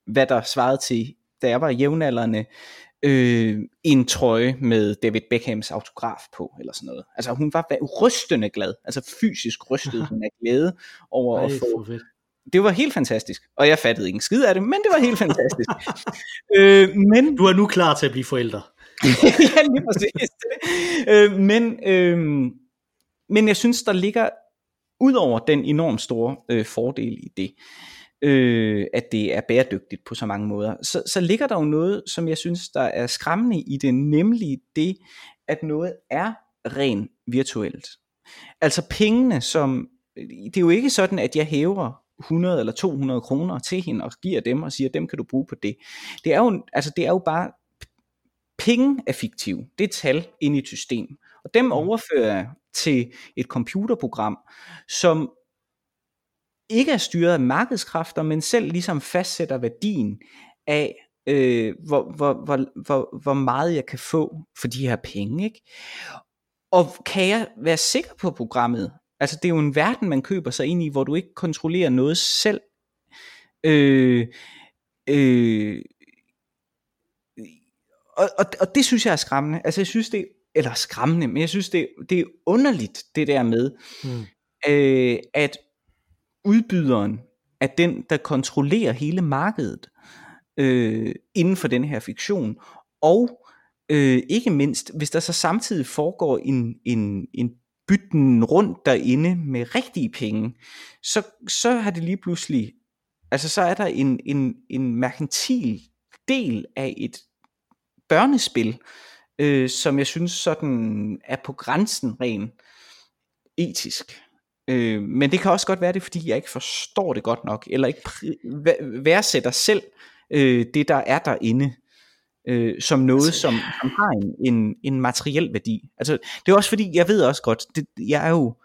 hvad der svarede til, da jeg var jævnaldrende, øh, en trøje med David Beckhams autograf på, eller sådan noget. Altså hun var va- rystende glad, altså fysisk rystede hun af glæde over Ej, at få fedt. det var helt fantastisk. Og jeg fattede ikke en skid af det, men det var helt fantastisk. øh, men Du er nu klar til at blive forældre. ja, lige præcis. Øh, men, øh, men jeg synes, der ligger, Udover den enormt store øh, fordel i det, øh, at det er bæredygtigt på så mange måder, så, så ligger der jo noget, som jeg synes, der er skræmmende i det, nemlig det, at noget er rent virtuelt. Altså pengene, som, øh, det er jo ikke sådan, at jeg hæver 100 eller 200 kroner til hende og giver dem og siger, dem kan du bruge på det. Det er jo, altså det er jo bare penge er fiktive. Det er tal ind i et system. Og dem overfører jeg til et computerprogram, som ikke er styret af markedskræfter, men selv ligesom fastsætter værdien af, øh, hvor, hvor, hvor, hvor, hvor meget jeg kan få for de her penge. Ikke? Og kan jeg være sikker på programmet? Altså det er jo en verden, man køber sig ind i, hvor du ikke kontrollerer noget selv. Øh, øh, og, og, og det synes jeg er skræmmende. Altså jeg synes det, eller skræmmende, men jeg synes det, det er underligt det der med, Mm. øh, at udbyderen er den, der kontrollerer hele markedet øh, inden for den her fiktion. Og øh, ikke mindst, hvis der så samtidig foregår en, en, en bytten rundt derinde med rigtige penge, så, så har det lige pludselig, altså så er der en, en, en merkantil del af et børnespil, øh, som jeg synes sådan er på grænsen ren etisk. Øh, men det kan også godt være det, fordi jeg ikke forstår det godt nok, eller ikke værdsætter selv øh, det, der er derinde, øh, som noget, som, som har en, en, en materiel værdi. Altså, det er også fordi, jeg ved også godt, det, jeg er jo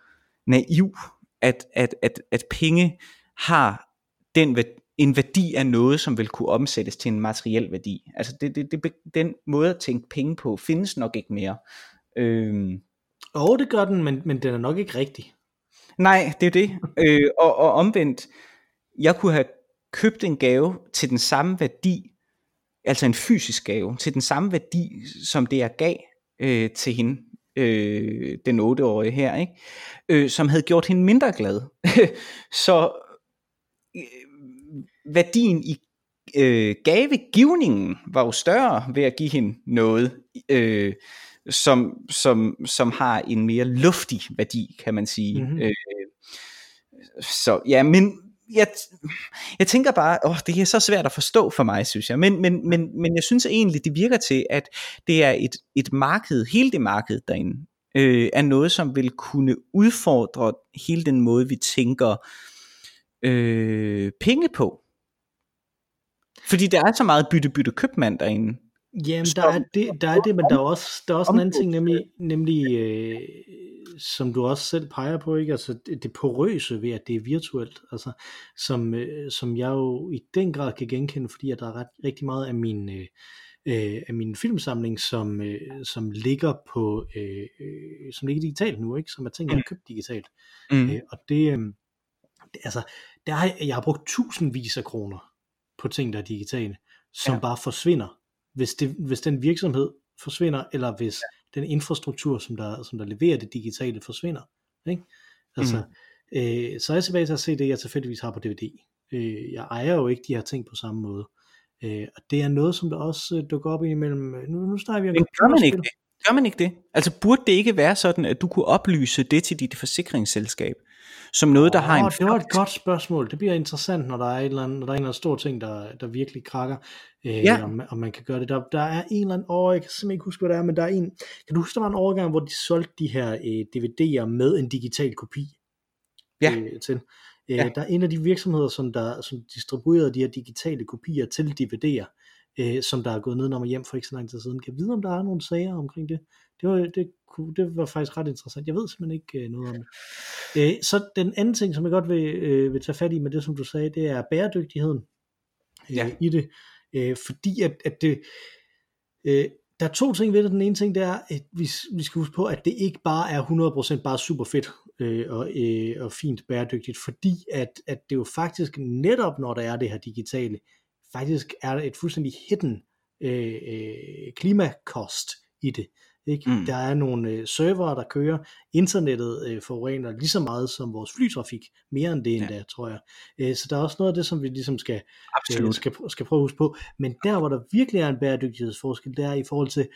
naiv, at, at, at, at penge har den værdi, en værdi af noget, som vil kunne omsættes til en materiel værdi. Altså det, det, det, den måde at tænke penge på, findes nok ikke mere. Øhm, Og det gør den, men, men den er nok ikke rigtig. nej, det er det. øh, og, og omvendt, jeg kunne have købt en gave til den samme værdi, altså en fysisk gave, til den samme værdi, som det jeg gav øh, til hende, øh, den 8-årige her, ikke? Øh, som havde gjort hende mindre glad. Så værdien i øh, gavegivningen var jo større ved at give hende noget, øh, som, som, som har en mere luftig værdi, kan man sige. Mhm. Mm-hmm. Øh, så ja, men jeg, jeg tænker bare, åh, det er så svært at forstå for mig, synes jeg. Men, men, men, men jeg synes egentlig, det virker til, at det er et, et marked, hele det marked derinde, øh, er noget, som vil kunne udfordre hele den måde, vi tænker øh, penge på. Fordi der er så meget bytte-bytte købmand derinde. Jamen, der er det, der er det men der er også, der er også en anden ting, nemlig, nemlig øh, som du også selv peger på, ikke? Altså, det, det porøse ved, at det er virtuelt, altså, som, øh, som jeg jo i den grad kan genkende, fordi at der er ret, rigtig meget af min, øh, øh, af min filmsamling, som, øh, som ligger på, øh, øh, som ligger digitalt nu, ikke? som er ting, jeg har købt digitalt. Mm. Øh, og det, øh, altså, der har, jeg har brugt tusindvis af kroner på ting, der er digitale, som Ja. bare forsvinder, hvis, det, hvis den virksomhed forsvinder, eller hvis ja. den infrastruktur, som der, som der leverer det digitale, forsvinder. Ikke? Altså, mm. øh, så er jeg tilbage til at se det, jeg tilfældigvis har på DVD. Øh, jeg ejer jo ikke de her ting på samme måde. Øh, og det er noget, som der også øh, dukker op imellem. Nu, nu snakker vi om Men gør man ikke det? Gør man ikke det? Altså burde det ikke være sådan, at du kunne oplyse det til dit forsikringsselskab, som noget, der har en Åh, det var et godt spørgsmål. Det bliver interessant, når der er, et eller andet, når der er en eller anden stor ting, der, der virkelig krakker, øh, Ja. om, om man kan gøre det. Der, der er en eller anden år, jeg kan simpelthen ikke huske, hvad det er, men der er en, kan du huske, der var en overgang, hvor de solgte de her øh, DVD'er med en digital kopi Ja. øh, til? Øh, Ja. Der er en af de virksomheder, som, der, som distribuerede de her digitale kopier til DVD'er, øh, som der er gået ned og hjem for ikke så lang tid siden. Kan jeg vide, om der er nogle sager omkring det? Det var, det, kunne, det var faktisk ret interessant. Jeg ved simpelthen ikke øh, noget om det. Øh, så den anden ting, som jeg godt vil, øh, vil tage fat i med det, som du sagde, det er bæredygtigheden øh, Ja. i det. Øh, fordi at, at det, øh, der er to ting ved det. Den ene ting, det er, at vi, vi skal huske på, at det ikke bare er 100% bare super fedt øh, og, øh, og fint bæredygtigt, fordi at, at det jo faktisk netop, når der er det her digitale, faktisk er et fuldstændig hidden øh, øh, klimakost i det. Ikke? Mm. Der er nogle øh, servere, der kører. Internettet øh, forurener lige så meget som vores flytrafik. Mere end det endda, ja. tror jeg. Øh, så der er også noget af det, som vi ligesom skal, øh, skal, skal prøve at huske på. Men der, hvor der virkelig er en bæredygtighedsforskel, det er i forhold til,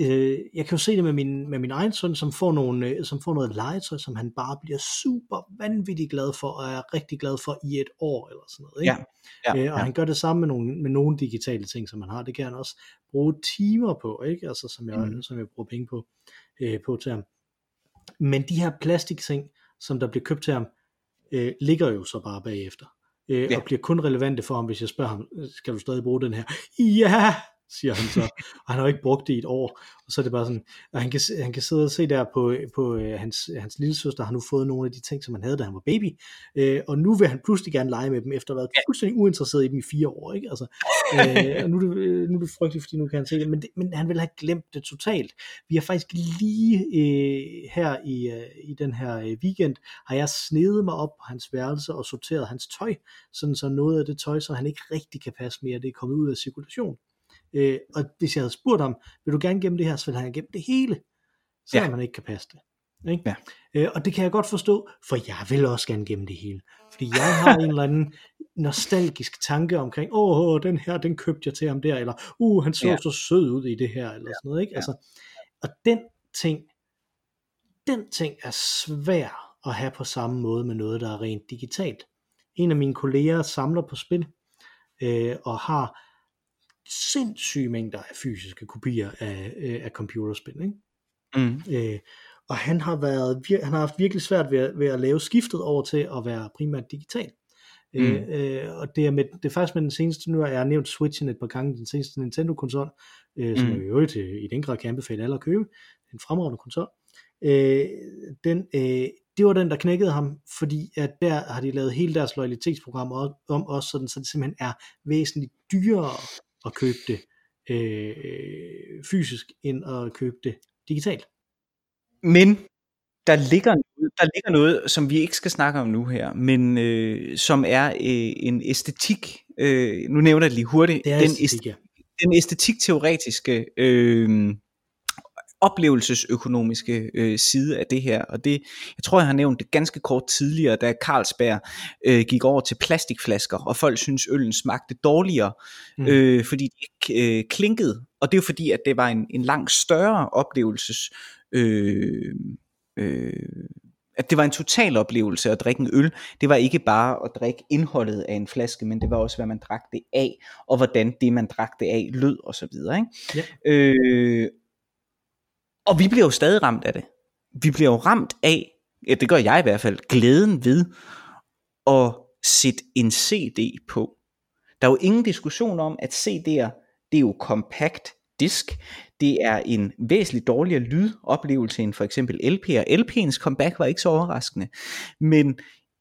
øh, jeg kan jo se det med min, med min egen søn, som får, nogle, øh, som får noget legetøj, som han bare bliver super vanvittigt glad for, og er rigtig glad for i et år, eller sådan noget. Ikke? Ja, ja, øh, og ja. han gør det samme med nogle, med nogle digitale ting, som han har. Det kan han også bruge timer på, ikke? Altså, som jeg, mm. som jeg bruger penge på, øh, på til ham. Men de her plastikting, som der bliver købt til ham, øh, ligger jo så bare bagefter. Øh, ja. Og bliver kun relevante for ham, hvis jeg spørger ham, skal du stadig bruge den her? Ja, siger han så. Og han har jo ikke brugt det i et år. Og så er det bare sådan, og han kan, han kan sidde og se der på, på øh, hans, hans lille søster har nu fået nogle af de ting, som han havde, da han var baby. Øh, og nu vil han pludselig gerne lege med dem, efter at have været fuldstændig uinteresseret i dem i fire år. Ikke? Altså, øh, og nu er, det, øh, nu er det frygteligt, fordi nu kan han se det. Men, det, men han vil have glemt det totalt. Vi har faktisk lige øh, her i, øh, i den her øh, weekend, har jeg snedet mig op på hans værelse og sorteret hans tøj, sådan så noget af det tøj, så han ikke rigtig kan passe mere, det er kommet ud af cirkulation. Øh, og hvis jeg havde spurgt ham, vil du gerne gemme det her, så ville han have gemt det hele, selvom Ja. ja. han ikke kan passe det. Ikke? Ja. Øh, og det kan jeg godt forstå, for jeg vil også gerne gemme det hele. Fordi jeg har en eller anden nostalgisk tanke omkring, åh, oh, den her, den købte jeg til ham der, eller uh, han så Ja. ja. så sød ud i det her, eller sådan noget. Ikke? Ja. Altså, og den ting, den ting er svær at have på samme måde med noget, der er rent digitalt. En af mine kolleger samler på spil, øh, og har sindssyge mængder af fysiske kopier af, øh, af computerspil. Ikke? Mm. Øh, og han har, været, han har haft virkelig svært ved, at- ved at lave skiftet over til at være primært digital. Mm. Mm. Øh, øh, og det er, med, det er faktisk med den seneste, nu har jeg nævnt Switchen et par gange, den seneste Nintendo-konsol, øh, som Mm. jeg i øvrigt øh, i den grad kan anbefale alle at købe, en fremragende konsol. Øh, den, øh, det var den, der knækkede ham, fordi at der har de lavet hele deres loyalitetsprogram om, om også, sådan, så det simpelthen er væsentligt dyrere at købe det øh, fysisk, end at købe det digitalt. Men der ligger, noget- der ligger noget, som vi ikke skal snakke om nu her, men øh, som er øh, en æstetik. Øh, nu nævner jeg det lige hurtigt. Det er den, æstetik, ja. den æstetik-teoretiske øh, oplevelsesøkonomiske øh, side af det her. Og det, jeg tror, jeg har nævnt det ganske kort tidligere, da Carlsberg øh, gik over til plastikflasker, og folk synes øllen smagte dårligere, mm. Øh, fordi de ikke øh, klinkede. Og det er jo fordi, at det var en, en langt større oplevelses... Øh, øh, at det var en total oplevelse at drikke en øl. Det var ikke bare at drikke indholdet af en flaske, men det var også, hvad man drak det af, og hvordan det, man drak det af, lød og så videre. Ikke? Ja. Øh, og vi bliver jo stadig ramt af det. Vi bliver jo ramt af, ja, det gør jeg i hvert fald, glæden ved at sætte en CD på. Der er jo ingen diskussion om, at CD'er, det er jo compact disk. Det er en væsentligt dårligere lydoplevelse end for eksempel LP'er. LP'ens comeback var ikke så overraskende. Men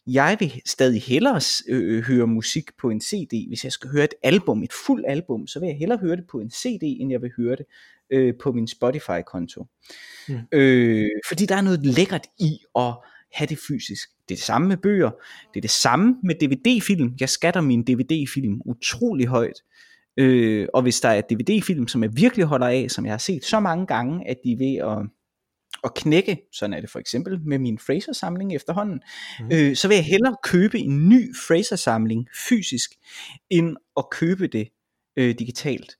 jeg vil stadig hellere øh, høre musik på en CD. Hvis jeg skal høre et album, et fuldt album, så vil jeg hellere høre det på en CD, end jeg vil høre det øh, på min Spotify-konto. Mm. Øh, fordi der er noget lækkert i at have det fysisk. Det er det samme med bøger. Det er det samme med DVD-film. Jeg skatter min DVD-film utrolig højt. Øh, og hvis der er DVD-film, som jeg virkelig holder af, som jeg har set så mange gange, at de er ved at, at knække, sådan er det for eksempel med min Fraser-samling efterhånden, mm. øh, så vil jeg hellere købe en ny Fraser-samling fysisk, end at købe det øh, digitalt.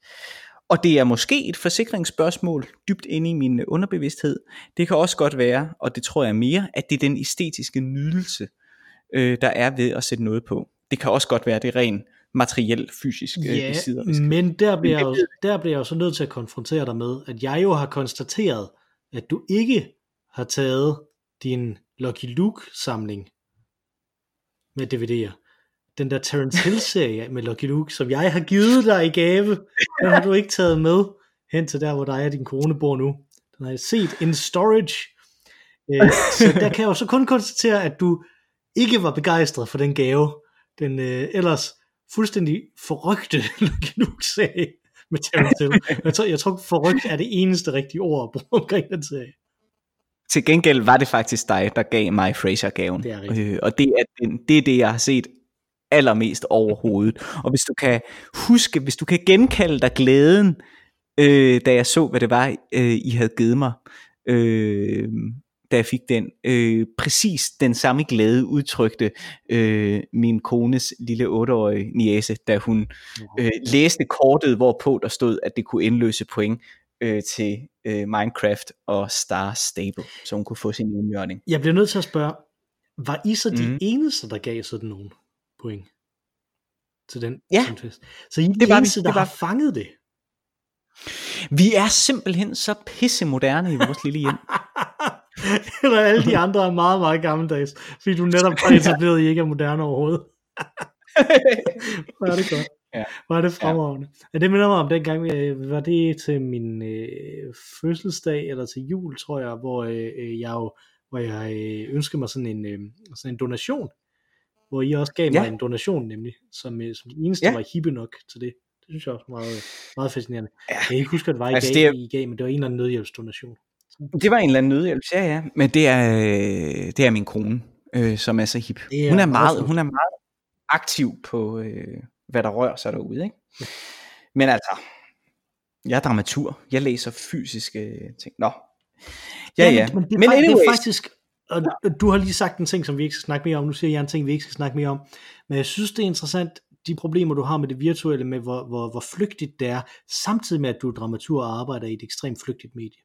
Og det er måske et forsikringsspørgsmål dybt inde i min underbevidsthed. Det kan også godt være, og det tror jeg mere, at det er den æstetiske nydelse, øh, der er ved at sætte noget på. Det kan også godt være, det er ren materiel, fysisk øh, Ja, besidderisk. men der bliver, jeg jo, der bliver jeg jo så nødt til at konfrontere dig med, at jeg jo har konstateret, at du ikke har taget din Lucky Luke samling med DVD'er. Den der Terence Hill serie med Lucky Luke, som jeg har givet dig i gave, den har du ikke taget med hen til der, hvor dig og din kone bor nu. Den har jeg set in storage. Øh, så der kan jeg jo så kun konstatere, at du ikke var begejstret for den gave, den øh, ellers fuldstændig forrygte Lucky Luke-serie med Terence. Jeg tror, jeg tror forrygt er det eneste rigtige ord at bruge omkring den serie. Til gengæld var det faktisk dig, der gav mig Fraser-gaven. Det er rigtigt. Øh, og det er, den, det er det, jeg har set allermest overhovedet. Og hvis du kan huske, hvis du kan genkalde dig glæden øh, da jeg så, hvad det var, øh, I havde givet mig, øh, da jeg fik den. Øh, præcis den samme glæde udtrykte øh, min kones lille 8-årige niece, da hun øh, læste kortet, hvorpå der stod, at det kunne indløse point øh, til øh, Minecraft og Star Stable, så hun kunne få sin indjørning. Jeg bliver nødt til at spørge, var I så de Mhm. eneste, der gav sådan nogle point til den Ja. fest? Så I er de Det var vi. eneste, der Det var har fanget det? Vi er simpelthen så pisse moderne i vores lille hjem. Eller alle de andre er meget, meget gammeldags, fordi du netop har etableret, at I ikke er moderne overhovedet. Hvor er det godt. Ja. Hvor er det fremragende. Ja. det minder mig om dengang, øh, var det til min øh, fødselsdag, eller til jul, tror jeg, hvor øh, øh, jeg jo, hvor jeg øh, ønskede mig sådan en, øh, sådan en donation, hvor I også gav mig Ja. en donation nemlig, som, øh, som de eneste Ja. var hippe nok til det. Det synes jeg også var meget, meget fascinerende. Ja. Jeg kan ikke huske, hvad det var, I, Altså, gav, det er- I gav, men det var en eller anden nødhjælpsdonation. Det var en eller anden nødhjælp, ja ja, men det er, øh, det er min kone, øh, som er så hip. Er hun, er meget hun er meget aktiv på, øh, hvad der rører sig derude. Ikke? Men altså, jeg er dramatur, jeg læser fysiske ting. Nå, ja ja, Men, men, det, er, men anyways, det er faktisk, og du har lige sagt en ting, som vi ikke skal snakke mere om, nu siger jeg en ting, vi ikke skal snakke mere om, men jeg synes, det er interessant, de problemer, du har med det virtuelle, med hvor, hvor, hvor flygtigt det er, samtidig med, at du er dramatur og arbejder i et ekstremt flygtigt medie.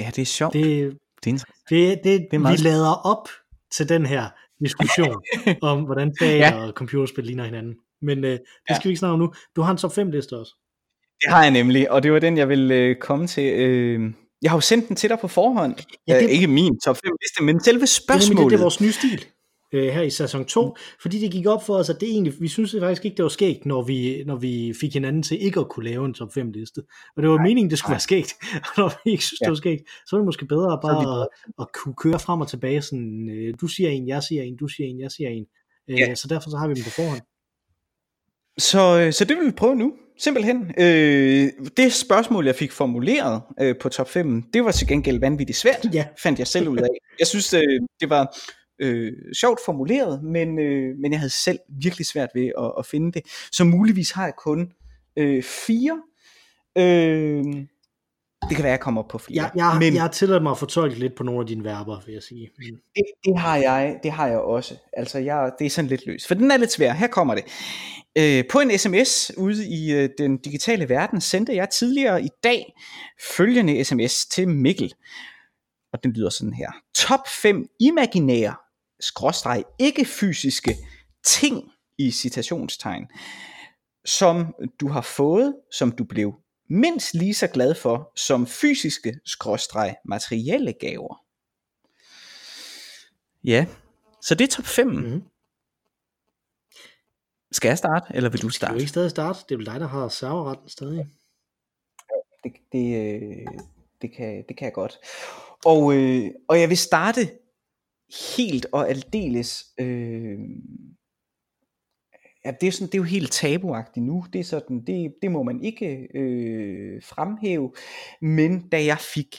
Ja det er sjovt. Det, det er det, det, det er meget- vi lader op til den her diskussion om, hvordan teater ja. og computerspil ligner hinanden. Men øh, det Ja. skal vi ikke snakke om nu. Du har en top 5 liste også. Det har jeg nemlig, og det var den, jeg ville øh, komme til. Øh, jeg har jo sendt den til dig på forhånd. Ja, Ja, det- det... Ikke min top 5 liste, men selve Det er, spørgsmålet. det, det er vores nye stil øh, her i sæson 2, fordi det gik op for os, at det egentlig, vi synes det faktisk ikke, det var skægt, når vi, når vi fik hinanden til ikke at kunne lave en top 5 liste. Og det var meningen, det skulle nej. være skægt, og når vi ikke synes, det Ja. var skægt, så er det måske bedre vi bare at, at kunne køre frem og tilbage, sådan, øh, du siger en, jeg siger en, du siger en, jeg siger en. Øh, Ja. Så derfor så har vi dem på forhånd. Så, øh, så det vil vi prøve nu. Simpelthen. Øh, det spørgsmål, jeg fik formuleret øh, på top 5, det var til gengæld vanvittigt svært, Ja. fandt jeg selv ud af. Jeg synes, øh, det var øh, sjovt formuleret, men, øh, men jeg havde selv virkelig svært ved at, at finde det. Så muligvis har jeg kun øh, fire. Øh, det kan være, jeg kommer op på flere. Jeg, jeg, men jeg har tilladt mig at fortolke lidt på nogle af dine verber, vil jeg sige. Men, det, det, har jeg, det har jeg også. Altså, jeg, det er sådan lidt løst. For den er lidt svær. Her kommer det. Øh, på en sms ude i øh, den digitale verden sendte jeg tidligere i dag følgende sms til Mikkel. Og den lyder sådan her. Top 5 imaginære, skråstreg ikke fysiske ting i citationstegn, som du har fået, som du blev mindst lige så glad for, som fysiske, skråstreg materielle gaver. Ja, så det er top 5. Mm. Mhm. Skal jeg starte, eller vil du du starte? ikke stadig starte. Det er vel dig, der har serverretten stadig. Det, det, øh, det, kan, det kan jeg godt. Og, øh, og jeg vil starte helt og aldeles... Øh, ja, det, er sådan, det er jo helt tabuagtigt nu. Det, er sådan, det, det må man ikke øh, fremhæve. Men da jeg fik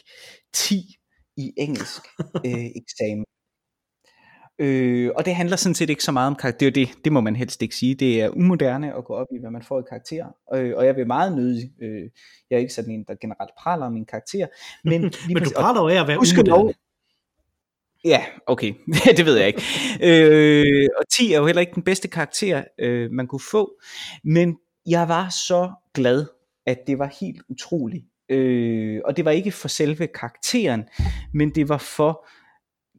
10 i engelsk øh, eksamen, Øh, og det handler sådan set ikke så meget om karakter. Det er det, det må man helst ikke sige. Det er umoderne at gå op i, hvad man får i karakter. Øh, og jeg vil meget nødig, øh, jeg er ikke sådan en, der generelt praler om min karakter. Men, Men du præcis- praler jo af at være umoderne. dog- Ja, okay. det ved jeg ikke. Øh, og 10 er jo heller ikke den bedste karakter, øh, man kunne få. Men jeg var så glad, at det var helt utroligt. Øh, og det var ikke for selve karakteren, men det var for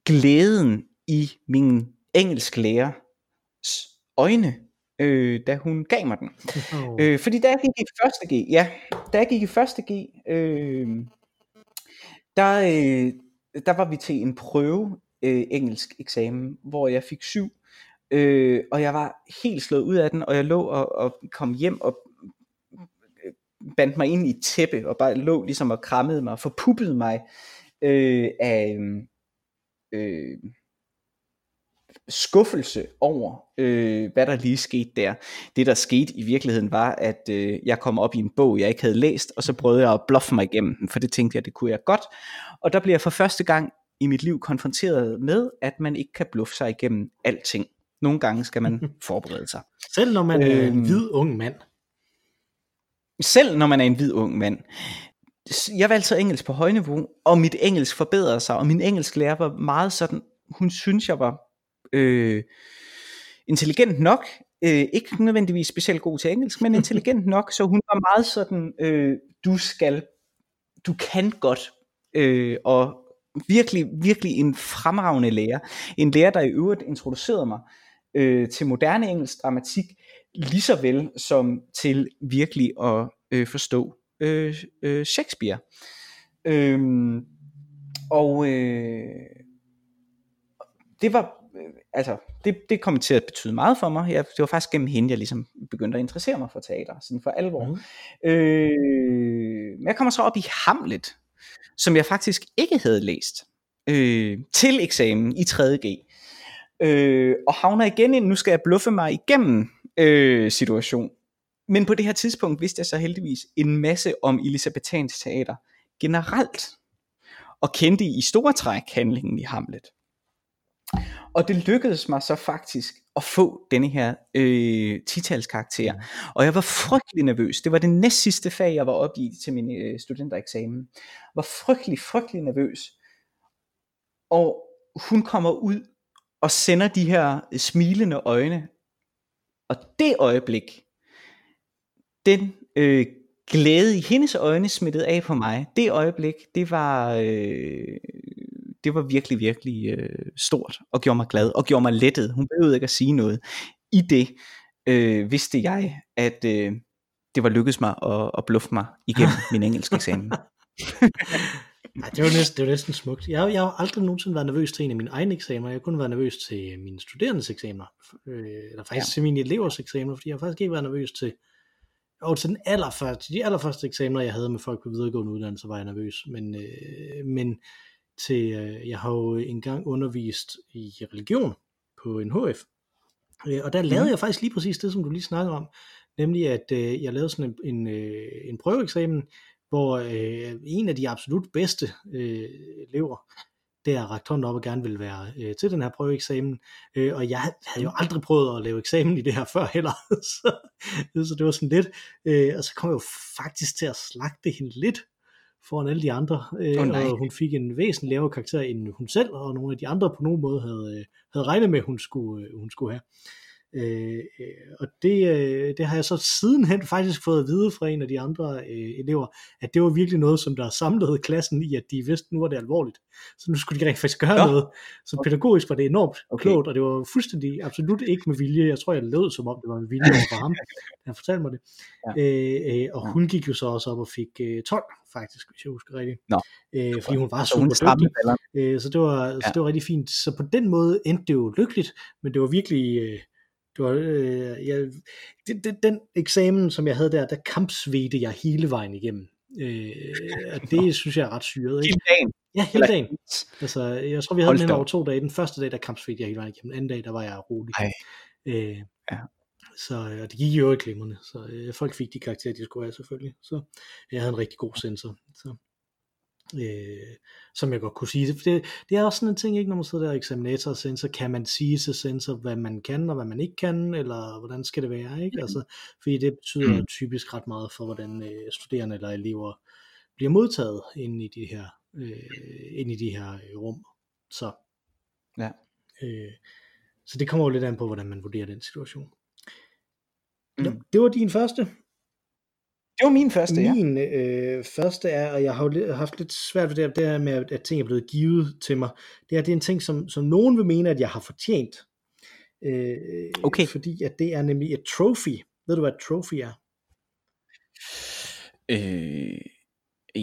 glæden i min engelsklærers øjne, øh, da hun gav mig den. Åh. Øh, fordi da jeg gik i første G, ja, da jeg gik i første G, øh, der, øh, der var vi til en prøve øh, engelsk eksamen, hvor jeg fik syv, øh, og jeg var helt slået ud af den, og jeg lå og, og kom hjem og øh, bandt mig ind i et tæppe, og bare lå ligesom og krammede mig, forpuppede mig øh, af øh, skuffelse over, øh, hvad der lige skete der. Det der skete i virkeligheden var, at øh, jeg kom op i en bog, jeg ikke havde læst, og så prøvede jeg at bluffe mig igennem den, for det tænkte jeg, det kunne jeg godt. Og der bliver jeg for første gang i mit liv konfronteret med, at man ikke kan bluffe sig igennem alting. Nogle gange skal man forberede sig. Selv når man er en Øhm. hvid ung mand. selv når man er en hvid ung mand, jeg valgte så engelsk på højniveau, og mit engelsk forbedrede sig, og min engelsk lærer var meget sådan, hun synes jeg var øh, intelligent nok, øh, ikke nødvendigvis specielt god til engelsk, men intelligent nok, så hun var meget sådan, øh, du skal, du kan godt, øh, og virkelig, virkelig en fremragende lærer. En lærer, der i øvrigt introducerede mig øh, til moderne engelsk dramatik, lige så vel som til virkelig at øh, forstå øh, øh, Shakespeare. Øhm, og øh, det var altså det, det kom til at betyde meget for mig. Jeg, det var faktisk gennem hende, jeg ligesom begyndte at interessere mig for teater, sådan for alvor. Mm. Øh, men jeg kommer så op i Hamlet, som jeg faktisk ikke havde læst øh, til eksamen i 3.G. Øh, og havner igen ind, nu skal jeg bluffe mig igennem øh, situation. Men på det her tidspunkt vidste jeg så heldigvis en masse om Elisabethans teater generelt, og kendte i store træk handlingen i Hamlet. Og det lykkedes mig så faktisk at få denne her øh, titalskarakter. Og jeg var frygtelig nervøs. Det var det næst sidste fag, jeg var oppe i til min øh, studentereksamen. Jeg var frygtelig, frygtelig nervøs. Og hun kommer ud og sender de her øh, smilende øjne. Og det øjeblik, den øh, glæde i hendes øjne smittede af på mig. Det øjeblik, det var, øh, det var virkelig, virkelig øh, stort og gjorde mig glad og gjorde mig lettet. Hun behøvede ikke at sige noget. I det øh, vidste jeg, at øh, det var lykkedes mig at, at bluffe mig igennem min engelske eksamen. Ej, det var næsten, det var næsten smukt. Jeg, jeg har aldrig nogensinde været nervøs til en af mine egne eksamener. Jeg har kun været nervøs til mine studerendes eksamener. Øh, eller faktisk ja. til mine elevers eksamener, fordi jeg har faktisk ikke været nervøs til og til den allerførste, de allerførste eksamener, jeg havde med folk på videregående uddannelser, var jeg nervøs. Men, øh, men til, øh, jeg har jo engang undervist i religion på en HF. Øh, og der lavede Mhm. jeg faktisk lige præcis det, som du lige snakker om. Nemlig at øh, jeg lavede sådan en, en, øh, en prøveeksamen, hvor øh, en af de absolut bedste øh, elever, der rakte hånden op og gerne ville være øh, til den her prøveeksamen. Øh, og jeg havde jo aldrig prøvet at lave eksamen i det her før heller, så, så det var sådan lidt. Øh, og så kom jeg jo faktisk til at slagte hende lidt foran alle de andre, øh, nej. og hun fik en væsentlig lavere karakter end hun selv, og nogle af de andre på nogen måde havde, øh, havde regnet med, hun skulle, øh, hun skulle have. Øh, øh, og det, øh, det har jeg så sidenhen faktisk fået at vide fra en af de andre øh, elever, at det var virkelig noget, som der samlede klassen i, at de vidste, nu var det alvorligt. Så nu skulle de rent faktisk gøre Nå. noget. Så pædagogisk var det enormt Okay. klogt, og det var fuldstændig absolut ikke med vilje. Jeg tror, jeg lød som om, det var med vilje for ham, han fortalte mig det. Ja. Øh, øh, og Ja. hun gik jo så også op og fik øh, 12, faktisk, hvis jeg husker rigtigt. Nå. Øh, fordi hun var Så hun dygtig. Øh, så, det var, ja. så Ja. det var rigtig fint. Så på den måde endte det jo lykkeligt, men det var virkelig... Øh, det var, øh, jeg, det, det, den eksamen, som jeg havde der, der kampsvedte jeg hele vejen igennem. Øh, og det synes jeg er ret syret. Ikke? Hele dagen. Ja, hele dagen. Altså, jeg tror, vi havde Hold den over to dage. Den første dag, der kampsvedte jeg hele vejen igennem. Den anden dag, der var jeg rolig. Ej. Øh, Ja. Så og det gik jo ikke glimrende. Så øh, folk fik de karakterer, de skulle have selvfølgelig. Så jeg havde en rigtig god sensor. Så, øh, som jeg godt kunne sige. Det, det er også sådan en ting, ikke, når man sidder der og eksaminator og sensor, kan man sige til sensor, hvad man kan og hvad man ikke kan, eller hvordan skal det være, ikke? Altså, fordi det betyder Mm. typisk ret meget for, hvordan øh, studerende eller elever bliver modtaget inde i de her, øh, inde i de her øh, rum. Så, Ja. øh, så det kommer jo lidt an på, hvordan man vurderer den situation. Mm. Nå, det var din første. Det var min første, ja. Min øh, første er, og jeg har jo haft lidt svært ved det, det her med, at ting er blevet givet til mig. Det er, det er en ting, som, som nogen vil mene, at jeg har fortjent. Øh, Okay. Fordi at det er nemlig et trophy. Ved du, hvad et trophy er? Øh,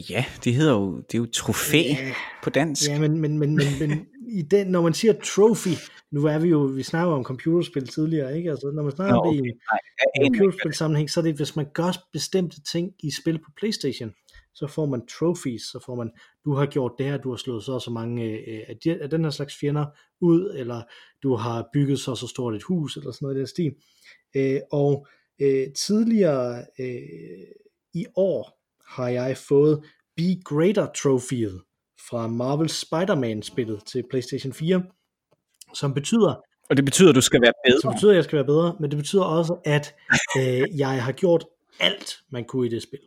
ja, det hedder jo, det er jo trofæ Ja, på dansk. ja men, men, men, men, men i den, når man siger trophy, nu er vi jo, vi snakker om computerspil tidligere, ikke? Altså, når man snakker Nå, om det okay. i computerspil sammenhæng, så er det, hvis man gør bestemte ting i spil på Playstation, så får man trophies, så får man, du har gjort det her, du har slået så og så mange øh, af, de, af den her slags fjender ud, eller du har bygget så og så stort et hus, eller sådan noget i den stil. Øh, og øh, tidligere øh, i år har jeg fået Be Greater Trophyet fra Marvel Spider-Man spillet til PlayStation 4, som betyder, Og det betyder, at du skal være bedre. betyder, at jeg skal være bedre, men det betyder også, at øh, jeg har gjort alt, man kunne i det spil.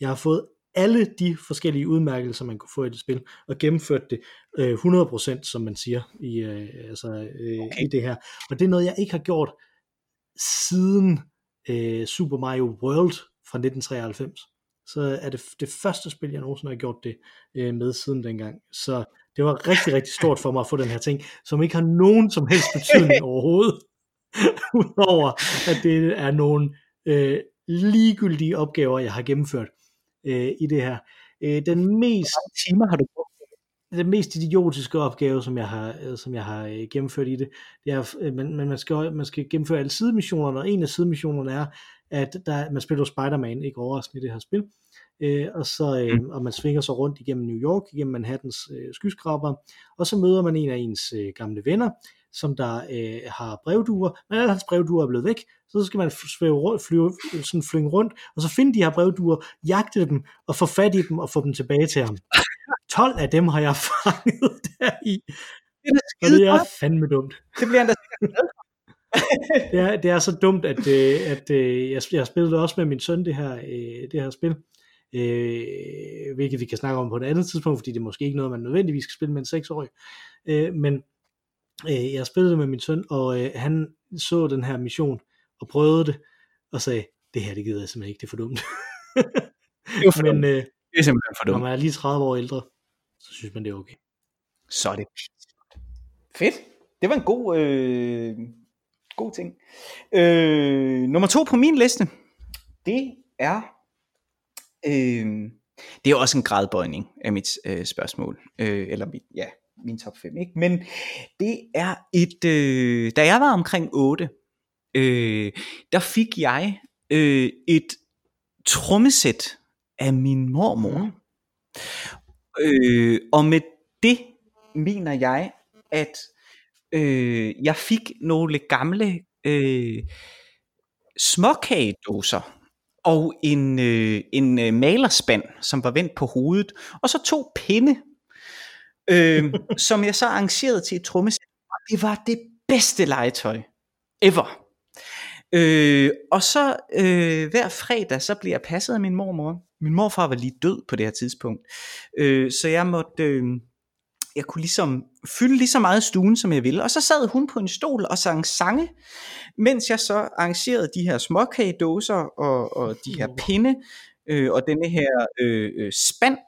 Jeg har fået alle de forskellige udmærkelser, man kunne få i det spil, og gennemført det øh, 100%, som man siger, i, øh, altså, øh, okay. i det her. Og det er noget, jeg ikke har gjort siden øh, Super Mario World fra 1993. Så er det det første spil, jeg nogensinde har gjort det øh, med siden dengang. Så det var rigtig, rigtig stort for mig at få den her ting, som ikke har nogen som helst betydning overhovedet. Udover at det er nogle øh, ligegyldige opgaver, jeg har gennemført øh, i det her. Øh, den mest timer har du brugt? Den mest idiotiske opgave, som jeg har, øh, som jeg har øh, gennemført i det, det er, øh, man, man, skal, man skal gennemføre alle sidemissionerne, og en af sidemissionerne er, at der, man spiller Spider-Man, ikke overraskende i det her spil, øh, og, så, øh, og man svinger sig rundt igennem New York, igennem Manhattans øh, og så møder man en af ens øh, gamle venner, som der øh, har brevduer, men alle hans brevduer er blevet væk, så skal man svæve rundt, flyve, sådan flyve rundt, og så finde de her brevduer, jagte dem, og få fat i dem, og få dem tilbage til ham. 12 af dem har jeg fanget der i, Det er og det er fandme dumt. Det bliver han da Det er, det er så dumt, at, øh, at øh, jeg, jeg spillede også med min søn det her, øh, det her spil, øh, hvilket vi kan snakke om på et andet tidspunkt, fordi det er måske ikke noget, man nødvendigvis skal spille med en seksårig. Øh, men øh, jeg spillede det med min søn, og øh, han så den her mission, og prøvede det, og sagde, det her det gider jeg simpelthen ikke, det er for dumt. Det er for men dumt. øh, Det er simpelthen for når dumt. man er lige 30 år ældre, så synes man det er okay. Så er det fedt. Det var en god, øh, god ting. Øh, nummer to på min liste, det er, øh, det er også en gradbøjning af mit øh, spørgsmål, øh, eller mit, ja, min top 5, ikke? men det er et, øh, da jeg var omkring 8, øh, der fik jeg øh, et trommesæt af min mormor. Mm. Øh, og med det mener jeg, at øh, jeg fik nogle gamle øh, småkagedåser og en, øh, en øh, malerspand, som var vendt på hovedet, og så to pinde, øh, som jeg så arrangerede til et trommesæt. Og det var det bedste legetøj ever. Øh, og så øh, hver fredag, så blev jeg passet af min mormor. Min morfar var lige død på det her tidspunkt. Øh, så jeg måtte, øh, jeg kunne ligesom fylde lige så meget stuen, som jeg ville. Og så sad hun på en stol og sang sange, mens jeg så arrangerede de her småkagedåser og, og de her pinde øh, og denne her øh, øh, spand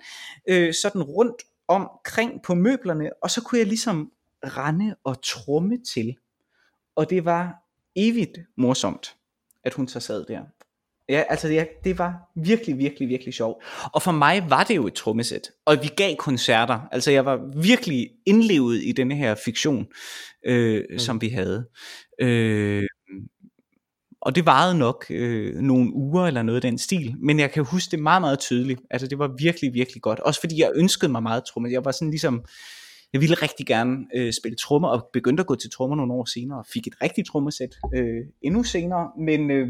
øh, sådan rundt omkring på møblerne, og så kunne jeg ligesom rende og tromme til. Og det var evigt morsomt, at hun så sad der. Ja, altså ja, det var virkelig, virkelig, virkelig sjovt. Og for mig var det jo et trommesæt, og vi gav koncerter. Altså jeg var virkelig indlevet i denne her fiktion, øh, mm. som vi havde. Øh, og det varede nok øh, nogle uger eller noget af den stil, men jeg kan huske det meget, meget tydeligt. Altså det var virkelig, virkelig godt. Også fordi jeg ønskede mig meget tromme. Jeg var sådan ligesom, jeg ville rigtig gerne øh, spille trommer, og begyndte at gå til trommer nogle år senere, og fik et rigtigt trommesæt øh, endnu senere, men øh,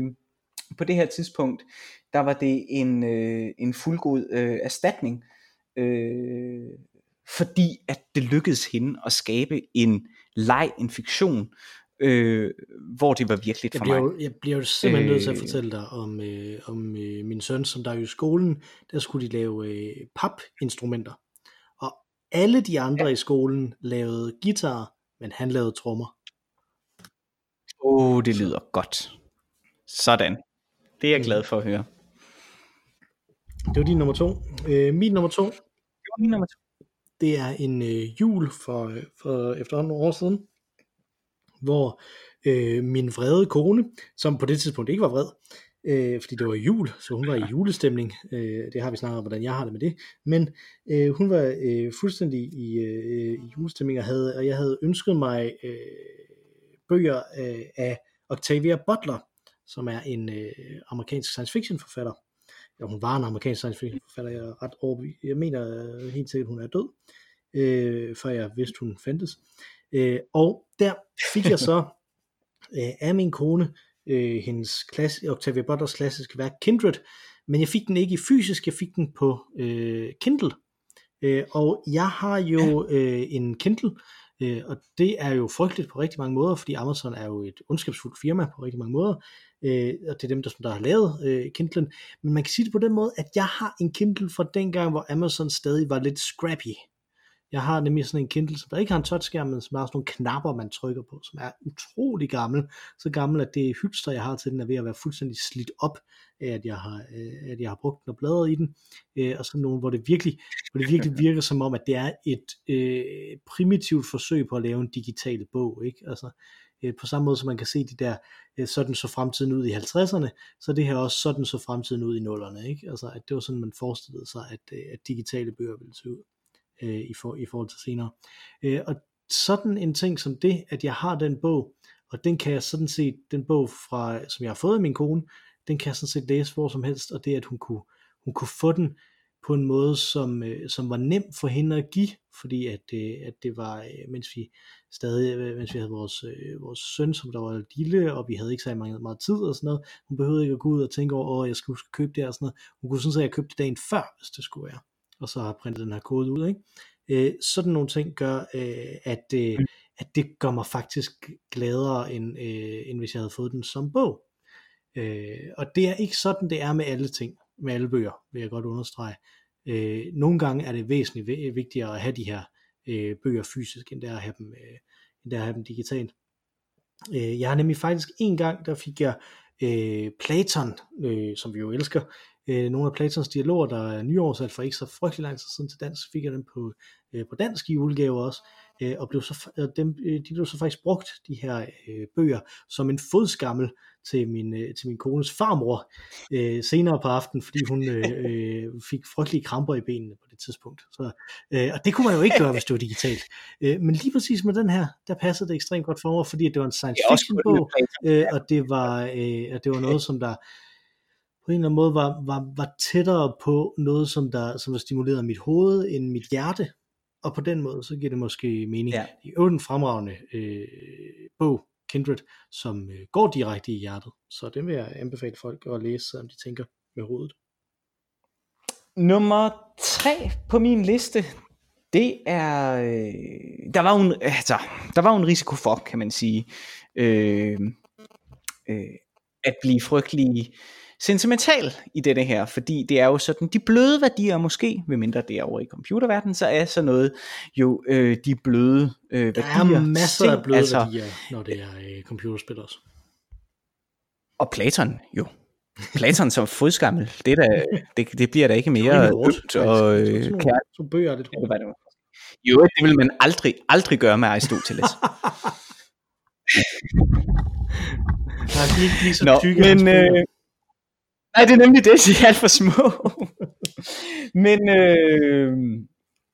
på det her tidspunkt, der var det en, øh, en fuldgod øh, erstatning, øh, fordi at det lykkedes hende at skabe en leg, en fiktion, øh, hvor det var virkeligt Jeg for bliver, mig. jeg bliver jo simpelthen nødt til at Øh. fortælle dig om, øh, om øh, min søn, som der er i skolen, der skulle de lave øh, papinstrumenter. Og alle de andre ja. i skolen lavede guitar, men han lavede trommer. Åh, oh, det lyder godt. Sådan. Det er jeg glad for at høre. Det var din nummer to. Øh, min nummer to, Det var min nummer to. det er en øh, jul for, øh, for efterhånden nogle år siden, hvor øh, min vrede kone, som på det tidspunkt ikke var vred, øh, fordi det var jul, så hun var i julestemning, øh, det har vi snakket om, hvordan jeg har det med det, men øh, hun var øh, fuldstændig i, øh, i julestemning, og, havde, og jeg havde ønsket mig øh, bøger øh, af Octavia Butler, som er en øh, amerikansk science fiction forfatter. Ja, hun var en amerikansk science fiction forfatter, jeg er ret overbevist. Jeg mener øh, helt sikkert, hun er død, øh, før jeg vidste, hun fandtes. Øh, og der fik jeg så øh, af min kone øh, hendes klasse, Octavia Butlers klassiske værk Kindred, men jeg fik den ikke i fysisk, jeg fik den på øh, Kindle. Øh, og jeg har jo øh, en Kindle, Øh, og det er jo frygteligt på rigtig mange måder, fordi Amazon er jo et ondskabsfuldt firma på rigtig mange måder, øh, og det er dem, der, som der har lavet øh, Kindlen. Men man kan sige det på den måde, at jeg har en Kindle fra dengang, hvor Amazon stadig var lidt scrappy. Jeg har nemlig sådan en Kindle, som der ikke har en touchskærm, men som har sådan nogle knapper, man trykker på, som er utrolig gammel. Så gammel, at det hylster, jeg har til den, er ved at være fuldstændig slidt op af, at jeg har, øh, at jeg har brugt den og bladret i den. Øh, og så nogle, hvor det virkelig, hvor det virkelig virker som om, at det er et øh, primitivt forsøg på at lave en digital bog. Ikke? Altså, øh, på samme måde som man kan se de der, øh, sådan så fremtiden ud i 50'erne, så det her også sådan så fremtiden ud i 0'erne. Ikke? Altså, at det var sådan, man forestillede sig, at, øh, at digitale bøger ville se ud øh, i, for, i forhold til senere. Øh, og sådan en ting som det, at jeg har den bog, og den kan jeg sådan set, den bog fra, som jeg har fået af min kone, den kan jeg sådan set læse hvor som helst, og det at hun kunne, hun kunne få den på en måde, som, øh, som var nem for hende at give, fordi at, øh, at det var, øh, mens vi stadig, øh, mens vi havde vores, øh, vores søn, som der var lille, og vi havde ikke så meget, meget tid og sådan noget, hun behøvede ikke at gå ud og tænke over, åh, jeg skulle huske at købe det og sådan noget. Hun kunne sådan set have købt det dagen før, hvis det skulle være og så har printet den her kode ud. Ikke? Øh, sådan nogle ting gør, øh, at, øh, at det gør mig faktisk gladere, end, øh, end hvis jeg havde fået den som bog. Øh, og det er ikke sådan, det er med alle ting, med alle bøger, vil jeg godt understrege. Øh, nogle gange er det væsentligt vigtigere at have de her øh, bøger fysisk, end det er at have dem, øh, end det er at have dem digitalt. Øh, jeg har nemlig faktisk en gang, der fik jeg øh, Platon, øh, som vi jo elsker, øh, nogle af Platons dialoger, der er nyoversat for ikke så frygtelig lang tid siden til dansk, fik jeg dem på, øh, på dansk i julegave også, øh, og blev så, øh, dem, øh, de blev så faktisk brugt, de her øh, bøger, som en fodskammel til min, øh, til min kones farmor øh, senere på aftenen, fordi hun øh, øh, fik frygtelige kramper i benene på det tidspunkt. Så, øh, og det kunne man jo ikke gøre, hvis det var digitalt. Øh, men lige præcis med den her, der passede det ekstremt godt for mig, fordi det var en science fiction bog, øh, og det var, øh, og det var noget, som der på en eller anden måde var, var, var tættere på noget, som der som der stimulerede mit hoved end mit hjerte. Og på den måde, så giver det måske mening. Ja. Det er jo en fremragende øh, bog, Kindred, som øh, går direkte i hjertet. Så den vil jeg anbefale folk at læse, om de tænker med hovedet. Nummer tre på min liste, det er, øh, der var jo en, altså, der var en risiko for, kan man sige, øh, øh, at blive frygtelig sentimental i dette her, fordi det er jo sådan, de bløde værdier måske, medmindre det er over i computerverdenen, så er sådan noget jo øh, de bløde øh, værdier. Der er masser ting, af bløde altså, værdier, når det er øh, computerspil også. Og Platon jo. Platon som fodskammel, det, der, det, det bliver da ikke mere ømt og øh, kært. Så bøger, det tror jeg. Jo, det vil man aldrig, aldrig gøre med Aristoteles. Nej, de er ikke lige så Nå, tykke, men, øh, Nej, det er nemlig det, de er alt for små. Men øh,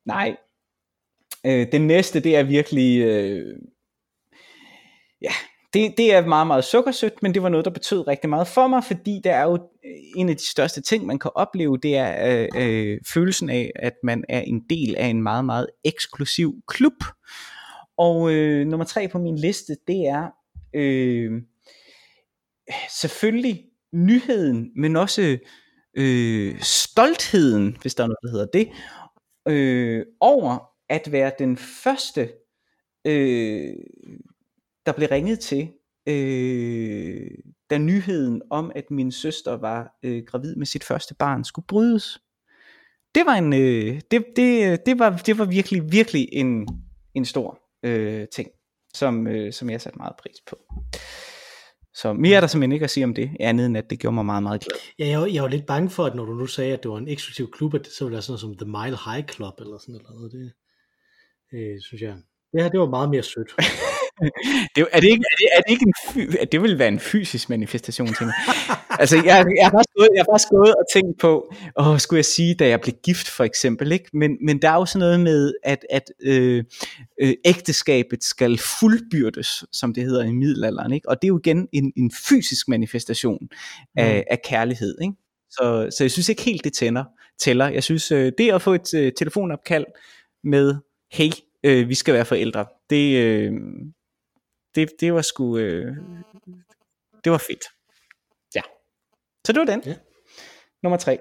nej, øh, det næste, det er virkelig, øh, ja, det, det er meget, meget sukkersødt, men det var noget, der betød rigtig meget for mig, fordi det er jo øh, en af de største ting, man kan opleve, det er øh, øh, følelsen af, at man er en del af en meget, meget eksklusiv klub. Og øh, nummer tre på min liste, det er øh, selvfølgelig nyheden, men også øh, stoltheden, hvis der er noget, der hedder det, øh, over at være den første, øh, der blev ringet til, øh, da nyheden om, at min søster var øh, gravid med sit første barn, skulle brydes. Det var en, øh, det, det, det var, det var virkelig, virkelig en, en stor øh, ting, som, øh, som jeg satte meget pris på. Så mere er der simpelthen ikke at sige om det, andet end at det gjorde mig meget, meget glad. Ja, jeg, jeg var lidt bange for, at når du nu sagde, at det var en eksklusiv klub, at det så ville være sådan noget som The Mile High Club, eller sådan noget. Det, øh, synes jeg. Ja, det var meget mere sødt. det, er, det ikke, er, det, er det ikke en fy, det vil være en fysisk manifestation til mig. altså, jeg, jeg, har gået, jeg har faktisk gået og tænkt på, åh, skulle jeg sige, da jeg blev gift for eksempel, ikke? Men, men der er jo sådan noget med, at, at øh, øh, ægteskabet skal fuldbyrdes, som det hedder i middelalderen, ikke? Og det er jo igen en, en fysisk manifestation af, mm. af kærlighed, ikke? Så, så jeg synes ikke helt, det tænder, tæller. Jeg synes, øh, det at få et øh, telefonopkald med, hey, øh, vi skal være forældre, det, øh, det, det var sgu, øh, det var fedt. Ja. Så det var den. Ja. Nummer tre.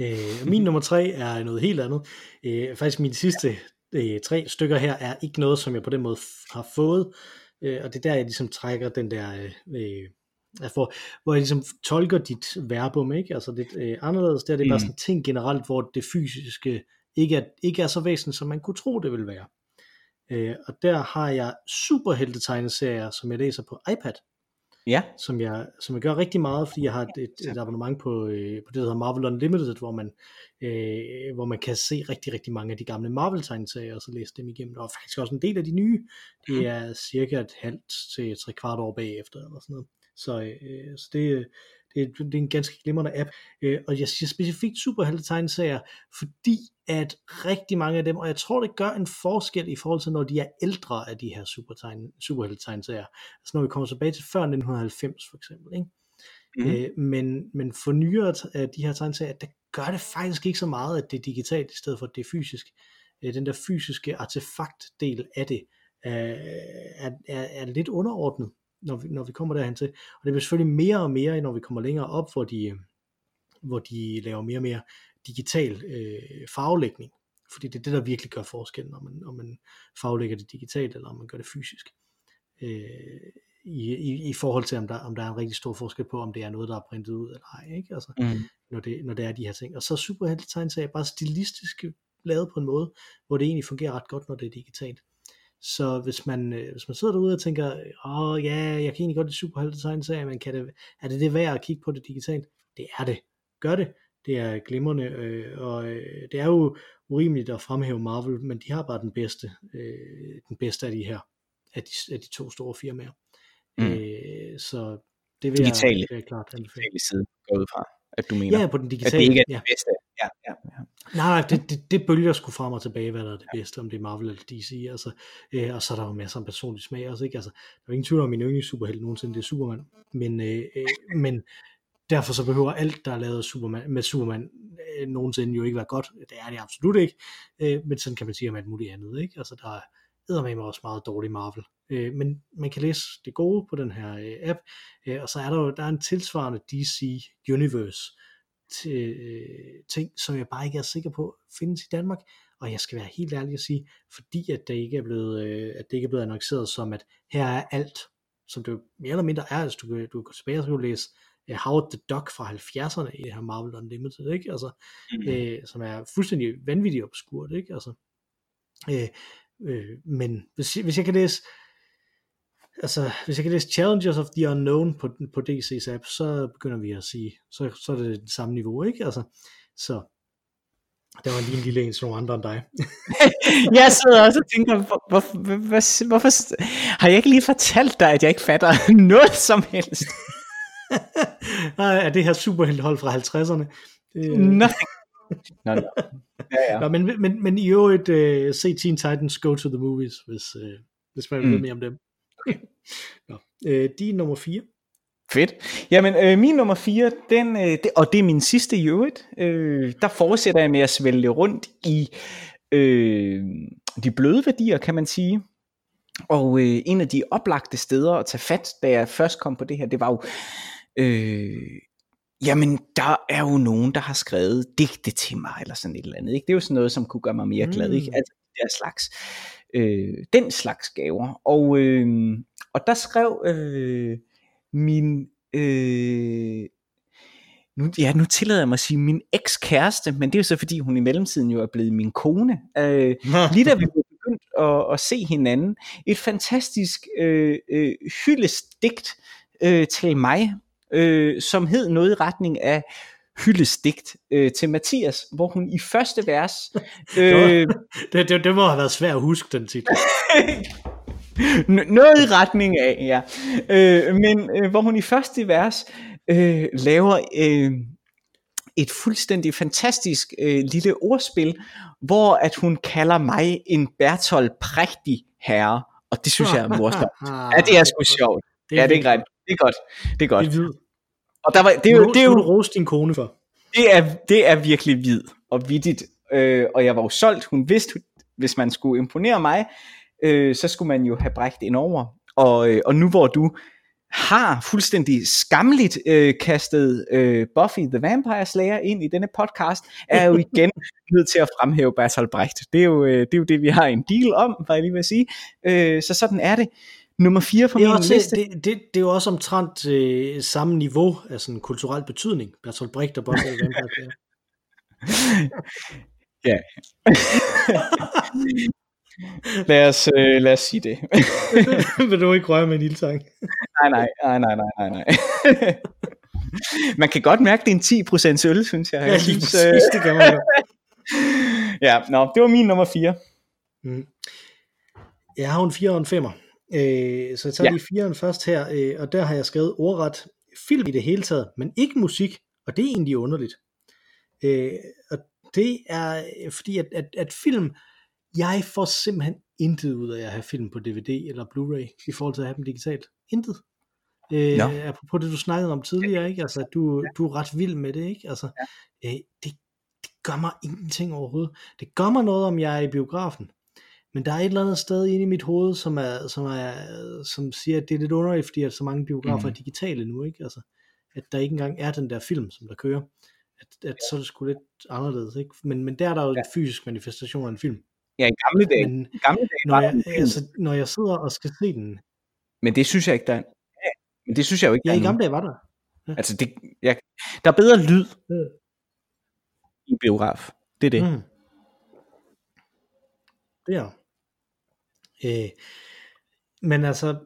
Øh, min nummer tre er noget helt andet. Øh, faktisk min sidste øh, tre stykker her er ikke noget, som jeg på den måde har fået, øh, og det er der, jeg ligesom trækker den der, øh, øh, får, hvor jeg ligesom tolker dit verbum, ikke? Altså lidt øh, anderledes, der er det mm. bare sådan ting generelt, hvor det fysiske ikke er, ikke er så væsentligt, som man kunne tro, det ville være. Øh, og der har jeg superheltetegneserier, som jeg læser på iPad, Ja. som jeg, som jeg gør rigtig meget, fordi jeg har et, et, et abonnement på, øh, på det, der hedder Marvel Unlimited, hvor man, øh, hvor man kan se rigtig, rigtig mange af de gamle Marvel-tegneserier, og så læse dem igennem. Og faktisk også en del af de nye. Det er cirka et halvt til tre kvart år bagefter, eller sådan noget. Så, øh, så det, det, det er en ganske glimrende app. Øh, og jeg siger specifikt superhelte-tegneserier, fordi at rigtig mange af dem, og jeg tror det gør en forskel i forhold til når de er ældre af de her superhelte-tegneserier. Altså når vi kommer tilbage til før 1990 for eksempel. Ikke? Mm. Øh, men, men for nyere af de her tegneserier, der gør det faktisk ikke så meget, at det er digitalt, i stedet for at det er fysisk. Øh, den der fysiske artefakt-del af det, øh, er, er, er lidt underordnet, når vi, når vi kommer derhen til. Og det bliver selvfølgelig mere og mere, når vi kommer længere op, hvor de, øh, hvor de laver mere og mere digital øh, farvelægning. Fordi det er det, der virkelig gør forskellen, om man, om man farvelægger det digitalt, eller om man gør det fysisk. Øh, i, i, I forhold til, om der, om der er en rigtig stor forskel på, om det er noget, der er printet ud eller ej. Ikke? Altså, Mm. når det, når det er de her ting. Og så er superheltetegneserier bare stilistisk lavet på en måde, hvor det egentlig fungerer ret godt, når det er digitalt. Så hvis man, øh, hvis man sidder derude og tænker, åh ja, jeg kan egentlig godt lide superheltetegneserier, men kan det, er det det værd at kigge på det digitalt? Det er det. Gør det. Det er glimrende, øh, og øh, det er jo urimeligt at fremhæve Marvel, men de har bare den bedste, øh, den bedste af de her, af de, af de to store firmaer. Mm. Øh, så det vil Digitale. jeg, det vil jeg klart anbefale. Digitale side går ud fra, at du mener. Ja, på den at digitale. det ikke er ja. det bedste. Ja, ja, ja. Nej, nej, det, det, det bølger sgu frem og tilbage, hvad der er det bedste, om det er Marvel eller DC, altså, øh, og så er der jo masser af personlig smag også, ikke? Altså, der er ingen tvivl om, min yndlings superhelt nogensinde, det er Superman, men, øh, øh, men derfor så behøver alt, der er lavet Superman, med Superman, øh, nogensinde jo ikke være godt, det er det absolut ikke, øh, men sådan kan man sige om alt muligt andet, ikke? Altså, der er eddermame også meget dårlig Marvel, øh, men man kan læse det gode på den her øh, app, øh, og så er der jo der er en tilsvarende DC Universe, til, øh, ting, som jeg bare ikke er sikker på findes i Danmark. Og jeg skal være helt ærlig at sige, fordi at det ikke er blevet, øh, at det ikke er blevet annonceret som, at her er alt, som det mere eller mindre er, altså du kan, du kan tilbage og kan læse uh, Howard the Duck fra 70'erne i det her Marvel Unlimited, ikke? Altså, Mm. øh, som er fuldstændig vanvittigt obskurt, ikke? Altså, øh, øh, men hvis, hvis jeg kan læse altså, hvis jeg kan læse Challengers of the Unknown på, på DC's app, så begynder vi at sige, så, så er det det samme niveau, ikke? Altså, så der var lige en lille en nogle andre end dig. jeg sidder også og tænker, hvor, hvor, hvor, hvor, hvorfor har jeg ikke lige fortalt dig, at jeg ikke fatter noget som helst? Nej, er det her superhelthold fra 50'erne? Det, øh. Nå, nå. Ja, ja. Nå, men, men, men i øvrigt, uh, se Teen Titans Go to the Movies, hvis, uh, hvis man vil Mm. vide mere om dem. Okay. Nå, de er nummer 4. Fedt. Jamen, øh, min nummer 4, den, øh, det, og det er min sidste i øvrigt, øh, der fortsætter jeg med at svælge rundt i øh, de bløde værdier, kan man sige. Og øh, en af de oplagte steder at tage fat, da jeg først kom på det her, det var jo, øh, jamen der er jo nogen, der har skrevet digte til mig, eller sådan et eller andet. Ikke? Det er jo sådan noget, som kunne gøre mig mere glad. Ikke? Mm. Altså de der slags, øh, den slags gaver. Og, øh, og der skrev øh, min, øh, nu, ja, nu tillader jeg mig at sige min ekskæreste, men det er jo så fordi, hun i mellemtiden jo er blevet min kone. Øh, lige da vi var begyndt at, at se hinanden, et fantastisk øh, øh, hyldestigt øh, til mig, øh, som hed noget i retning af hyldestigt øh, til Mathias, hvor hun i første vers øh, det, det, det må have været svært at huske, den titel. Noget i retning af, ja. Øh, men øh, hvor hun i første vers øh, laver øh, et fuldstændig fantastisk øh, lille ordspil, hvor at hun kalder mig en Bertolt prægtig herre, og det synes jeg er morsomt. Ja, det er sgu sjovt. Det Ja, det er vildt. rigtigt. Det er godt. Det er Det godt. er hvid. Og der var, det er jo, det er du jo rose din kone for. det er, det er virkelig hvid og vittigt. Øh, og jeg var jo solgt. Hun vidste, hvis man skulle imponere mig, øh, så skulle man jo have brægt en over. Og, øh, og nu hvor du har fuldstændig skamligt øh, kastet øh, Buffy the Vampire Slayer ind i denne podcast, er jo igen nødt til at fremhæve Bertolt Brecht. Det er jo, øh, det, er jo det, vi har en deal om, hvad jeg lige vil sige. Øh, så sådan er det. Nummer 4 på Det er, min også, liste. det, det, det er jo også omtrent øh, samme niveau af sådan kulturel betydning. Bertolt Brecht og the Vampire. Ja. lad, os, øh, lad os sige det. Vil du ikke røre med en ildtang? nej, nej, nej, nej, nej, nej, nej. Man kan godt mærke, det er en 10% øl, synes jeg. Ja, lige synes, præcis, det kan man jo. ja, nå, det var min nummer 4. Mm. Jeg har en 4 og en 5'er. Øh, så jeg tager Ja. ja. lige 4'eren først her, øh, og der har jeg skrevet ordret film i det hele taget, men ikke musik, og det er egentlig underligt. Øh, og det er øh, fordi, at, at, at film, jeg får simpelthen intet ud af at have film på DVD eller Blu-ray, i forhold til at have dem digitalt. Intet. Øh, Nå. apropos det, du snakkede om tidligere, ikke? Altså, du, du er ret vild med det, ikke? Altså, øh, det, det gør mig ingenting overhovedet. Det gør mig noget, om jeg er i biografen. Men der er et eller andet sted inde i mit hoved, som, er, som, er, som siger, at det er lidt underligt, fordi at så mange biografer mm. er digitale nu, ikke? Altså, at der ikke engang er den der film, som der kører. At, at så er det sgu lidt anderledes, ikke? Men, men der er der jo Ja. en fysisk manifestation af en film. Ja, i gamle dage. Men I gamle dage når jeg, en altså, når jeg sidder og skal se den, Men det synes jeg ikke, der er. Ja, men det synes jeg jo ikke, ja, der i er gamle dage var der. Altså, det, jeg, der er bedre lyd Mm. i biograf. Det er det. Mm. Mm. Det er øh, Men altså,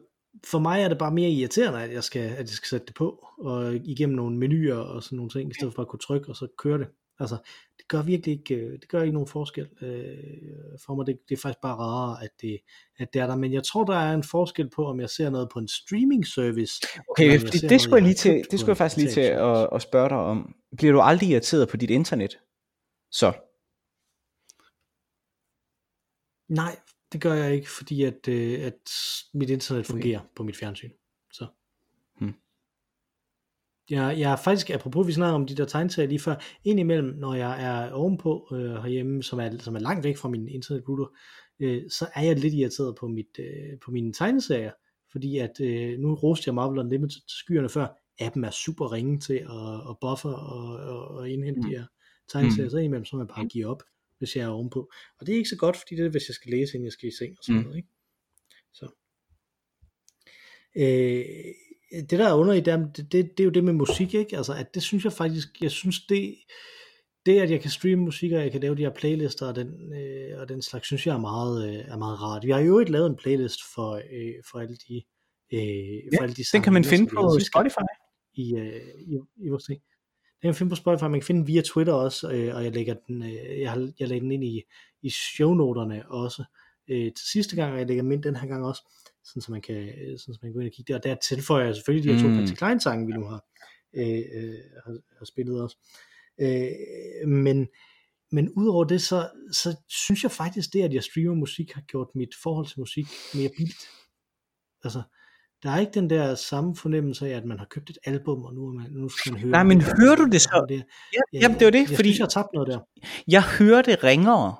for mig er det bare mere irriterende, at jeg skal, at jeg skal sætte det på, og igennem nogle menuer og sådan nogle ting, i stedet for at kunne trykke, og så køre det. Altså, det gør virkelig ikke, øh, det gør ikke nogen forskel øh, for mig. Det, det er faktisk bare rarere, at det, at det er der. Men jeg tror, der er en forskel på, om jeg ser noget på en streaming service. Okay, fordi det noget, skulle jeg lige til, det skulle jeg faktisk lige til at, at spørge dig om. Bliver du aldrig irriteret på dit internet? Så. Nej, det gør jeg ikke, fordi at, øh, at mit internet fungerer okay. på mit fjernsyn. Så. Hmm. Jeg, jeg er faktisk, apropos vi snakker om de der tegneserier lige før, indimellem, når jeg er ovenpå øh, herhjemme, som er, som er langt væk fra min internetrouter, øh, så er jeg lidt irriteret på, mit, øh, på mine tegneserier, fordi at øh, nu roste jeg Marvel Unlimited skyerne før, appen er super ringe til at, at buffer og, og, og indhente Mm. de her tegneserier, Mm. så indimellem så jeg bare give op, hvis jeg er ovenpå. Og det er ikke så godt, fordi det er, hvis jeg skal læse, inden jeg skal i seng og sådan Mm. noget, ikke? Så. Øh, det der er under i det, er- det, det, er jo det med musik, ikke? Altså, at det synes jeg faktisk, jeg synes det, det at jeg kan streame musik, og jeg kan lave de her playlister og den, øh, og den slags, synes jeg er meget, øh, er meget rart. Vi har jo ikke lavet en playlist for, øh, for alle de øh, for alle de Den kan man sange, finde på Spotify. i, øh, i, i vores ting. Den finde på Spotify, man kan finde den via Twitter også, øh, og jeg lægger den, øh, jeg, har, jeg lægger den ind i, i shownoterne også øh, til sidste gang, og jeg lægger dem ind den her gang også, sådan så man kan, øh, sådan så man kan gå ind og kigge der, og der tilføjer jeg selvfølgelig de her to Mm. Patsy Klein sange, vi nu har, øh, øh, har, har spillet også. Øh, men, men udover det, så, så synes jeg faktisk det, at jeg streamer musik, har gjort mit forhold til musik mere billigt. Altså, der er ikke den der samme fornemmelse af, at man har købt et album, og nu, er man, nu skal man høre Nej, men det, hører du det så? Det, Ja, jamen, det var det, jeg fordi synes, jeg har tabt noget der. jeg hører det ringere.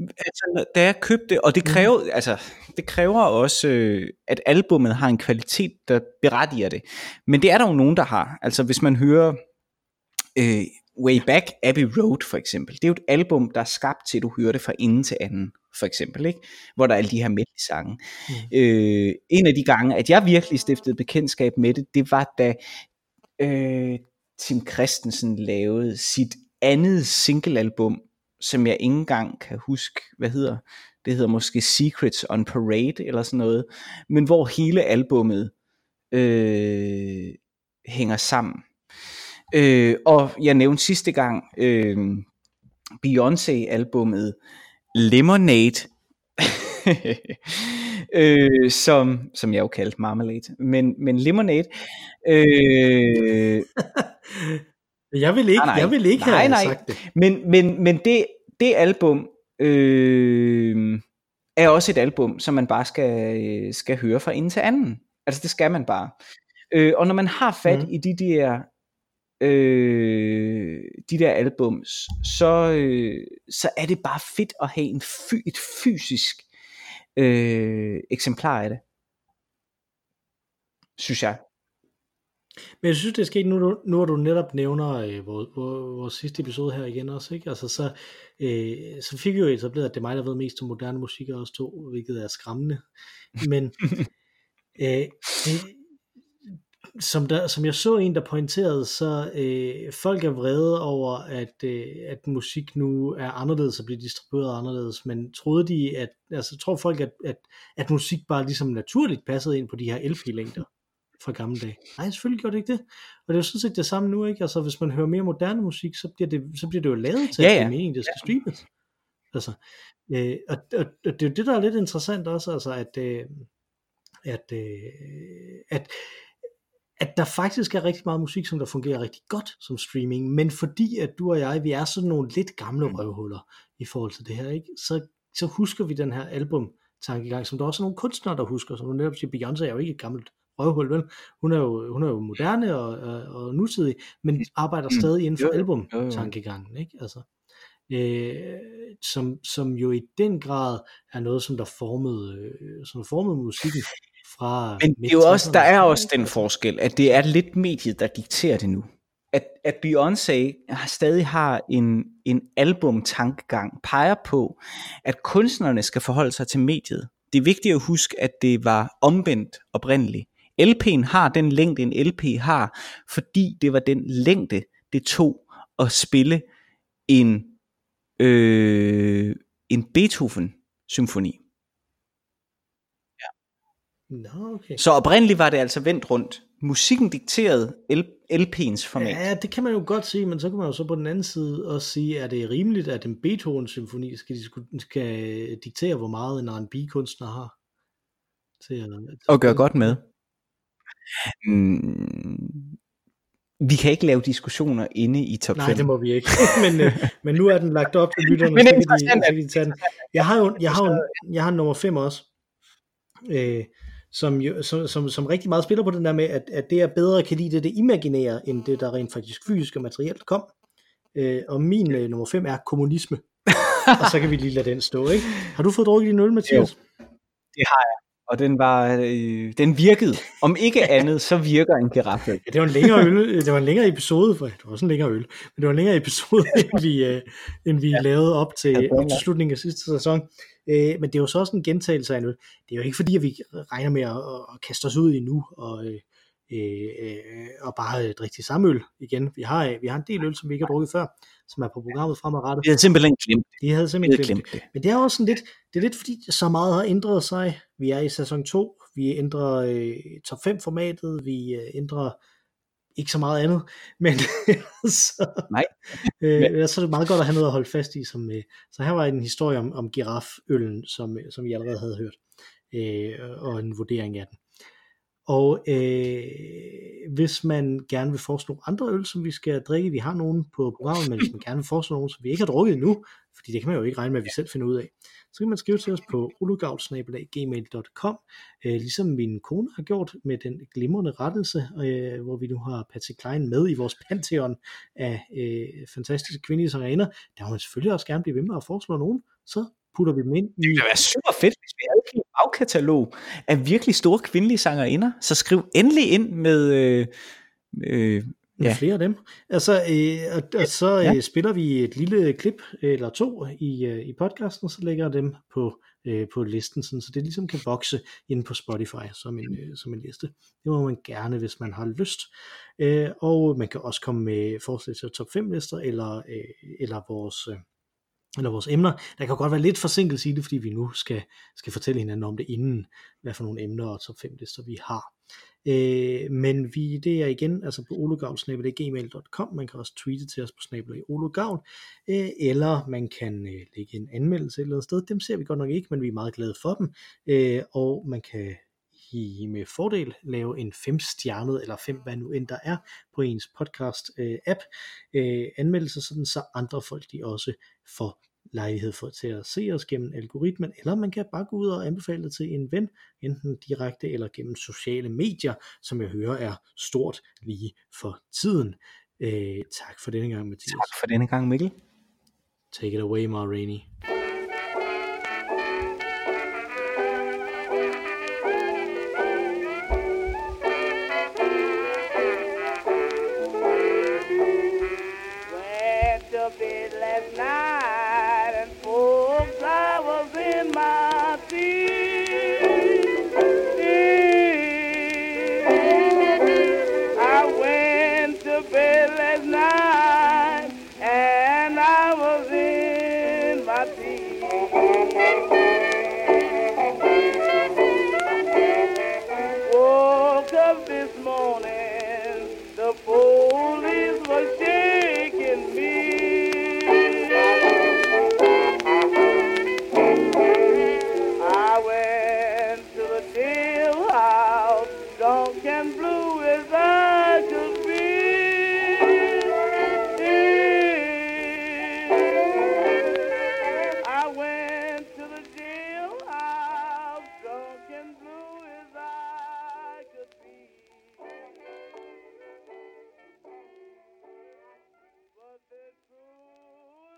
Altså, da jeg købte, og det kræver, mm. altså, det kræver også, øh, at albummet har en kvalitet, der berettiger det. Men det er der jo nogen, der har. Altså, hvis man hører øh, Way Back Abbey Road, for eksempel. Det er jo et album, der er skabt til, at du hører det fra ende til anden, for eksempel, ikke? Hvor der er alle de her medley-sange. Mm. Øh, en af de gange, at jeg virkelig stiftede bekendtskab med det, det var da øh, Tim Christensen lavede sit andet singlealbum, som jeg ikke engang kan huske, hvad hedder. Det hedder måske Secrets on Parade, eller sådan noget. Men hvor hele albummet øh, hænger sammen. Øh, og jeg nævnte sidste gang øh, Beyoncé-albummet Lemonade, øh, som, som jeg jo kaldte Marmalade, men, men Lemonade, øh, Jeg vil ikke, Nej, nej. jeg vil ikke Nej, have nej. sagt det. men, men, men det, det album øh, er også et album, som man bare skal, skal høre fra ende til anden. Altså det skal man bare. Øh, og når man har fat mm. i de der øh, de der albums, så, øh, så er det bare fedt at have en fy, et fysisk øh, eksemplar af det. synes jeg. Men jeg synes, det er sket nu, nu hvor du netop nævner øh, vores, vores sidste episode her igen også, ikke? Altså, så, øh, så fik vi jo etableret, at det er mig, der ved mest om moderne musik og os to, hvilket er skræmmende. Men øh, det, som, der, som jeg så en, der pointerede, så øh, folk er vrede over, at, øh, at musik nu er anderledes og bliver distribueret anderledes, men troede de, at, altså tror folk, at, at, at musik bare ligesom naturligt passede ind på de her LP-længder fra gamle dage. Nej, selvfølgelig gjorde det ikke det. Og det er jo sådan set det samme nu, ikke? Altså, hvis man hører mere moderne musik, så bliver det, så bliver det jo lavet til, Ja, at det ja. er meningen, det skal streames. Altså, øh, og, og, og, det er jo det, der er lidt interessant også, altså, at, øh, at, øh, at, at der faktisk er rigtig meget musik, som der fungerer rigtig godt som streaming, men fordi at du og jeg, vi er sådan nogle lidt gamle røvhuller i forhold til det her, ikke? Så, så husker vi den her album tankegang, som der også er nogle kunstnere, der husker, som du netop siger, Beyoncé er jo ikke et gammelt røvhul, vel? Hun er jo, hun er jo moderne og, og, og nutidig, men arbejder stadig inden for Jo, jo, album jo, jo. tankegangen, ikke? Altså, øh, som, som jo i den grad er noget, som der formede, øh, som formede musikken fra Men det er jo også, der er midt-60'erne, også den forskel, at det er lidt mediet, der dikterer det nu. At, at Beyoncé stadig har en, en album-tankegang, peger på, at kunstnerne skal forholde sig til mediet. Det er vigtigt at huske, at det var omvendt oprindeligt. LP'en har den længde, en LP har, fordi det var den længde, det tog at spille en, øh, en Beethoven-symfoni. Nå, okay. Så oprindeligt var det altså vendt rundt. Musikken dikterede LP'ens format. Ja. Det kan man jo godt sige, men så kan man jo så på den anden side også sige, er det rimeligt, at en Beethoven-symfoni skal, skal diktere, hvor meget en R&B-kunstner har? Til at, til Og gøre godt med. Mm, vi kan ikke lave diskussioner inde i top 5. Nej, det må vi ikke. men, øh, men nu er den lagt op til lytterne, Men så kan de, interessant. Jeg har jo jeg har, jo, jeg har nummer 5 også, øh, som, jo, som, som, som rigtig meget spiller på den der med, at, at det er bedre kan lide det, det imaginære, end det, der rent faktisk fysisk og materielt kom. Øh, og min øh, nummer 5 er kommunisme. og så kan vi lige lade den stå, ikke? Har du fået drukket din øl, Mathias? Det har jeg. Og den, var, øh, den virkede. Om ikke andet, så virker en giraf. Ja, det var en længere øl, det var en længere episode, for det var også en længere øl, men det var en længere episode, end vi, øh, end vi ja. lavede op til, Ja, op til slutningen af sidste sæson. Øh, men det er jo så også en gentagelse af en øl. Det er jo ikke fordi, at vi regner med at, at kaste os ud i nu, og, øh, øh, og bare øh, drikke til samme øl igen. Vi har, øh, vi har en del øl, som vi ikke har drukket før, som er på programmet fremadrettet. Vi havde simpelthen glemt det. De havde simpelthen glemt det. glemt det. Men det er også sådan lidt, det er lidt fordi, så meget har ændret sig. Vi er i sæson 2, vi ændrer øh, top 5 formatet, vi øh, ændrer ikke så meget andet, men så, Nej. øh, så er det meget godt at have noget at holde fast i. Som, øh, så her var en historie om, om giraføllen, som, øh, som I allerede havde hørt, øh, og en vurdering af den. Og øh, hvis man gerne vil foreslå andre øl, som vi skal drikke, vi har nogen på programmet, men hvis man gerne vil foreslå nogen, som vi ikke har drukket endnu, fordi det kan man jo ikke regne med, at vi selv finder ud af, så kan man skrive til os på olugavl.gmail.com, øh, ligesom min kone har gjort med den glimrende rettelse, øh, hvor vi nu har Patsy Klein med i vores pantheon af øh, fantastiske kvindelige sangerinder. Der må man selvfølgelig også gerne blive ved med at foreslå nogen, så putter vi dem ind i... Det ville være super fedt, hvis vi havde en bagkatalog af virkelig store kvindelige sangerinder. Så skriv endelig ind med... Øh, øh, Ja. Flere af dem. Altså, øh, og, og så øh, Ja. spiller vi et lille klip eller to i, øh, i podcasten, og så lægger jeg dem på, øh, på listen, sådan, så det ligesom kan vokse inde på Spotify som en, øh, som en liste. Det må man gerne, hvis man har lyst. Øh, og man kan også komme med forslag til top 5 lister, eller, øh, eller vores... Øh, eller vores emner. Der kan godt være lidt forsinkelse i det, fordi vi nu skal, skal fortælle hinanden om det inden, hvad for nogle emner og top 5 lister vi har. Øh, men vi, det er igen altså på ologavl.gmail.com. Man kan også tweete til os på snabelag ologavl, øh, eller man kan øh, lægge en anmeldelse et eller andet sted. Dem ser vi godt nok ikke, men vi er meget glade for dem. Øh, og man kan i, med fordel lave en femstjernet, eller fem, hvad nu end der er, på ens podcast øh, app øh, anmeldelse, sådan så andre folk de også får lejlighed for til at se os gennem algoritmen, eller man kan bare gå ud og anbefale det til en ven, enten direkte eller gennem sociale medier, som jeg hører er stort lige for tiden. Øh, tak for denne gang, Mathias. tak for denne gang, Mikkel. Take it away, Ma Rainey.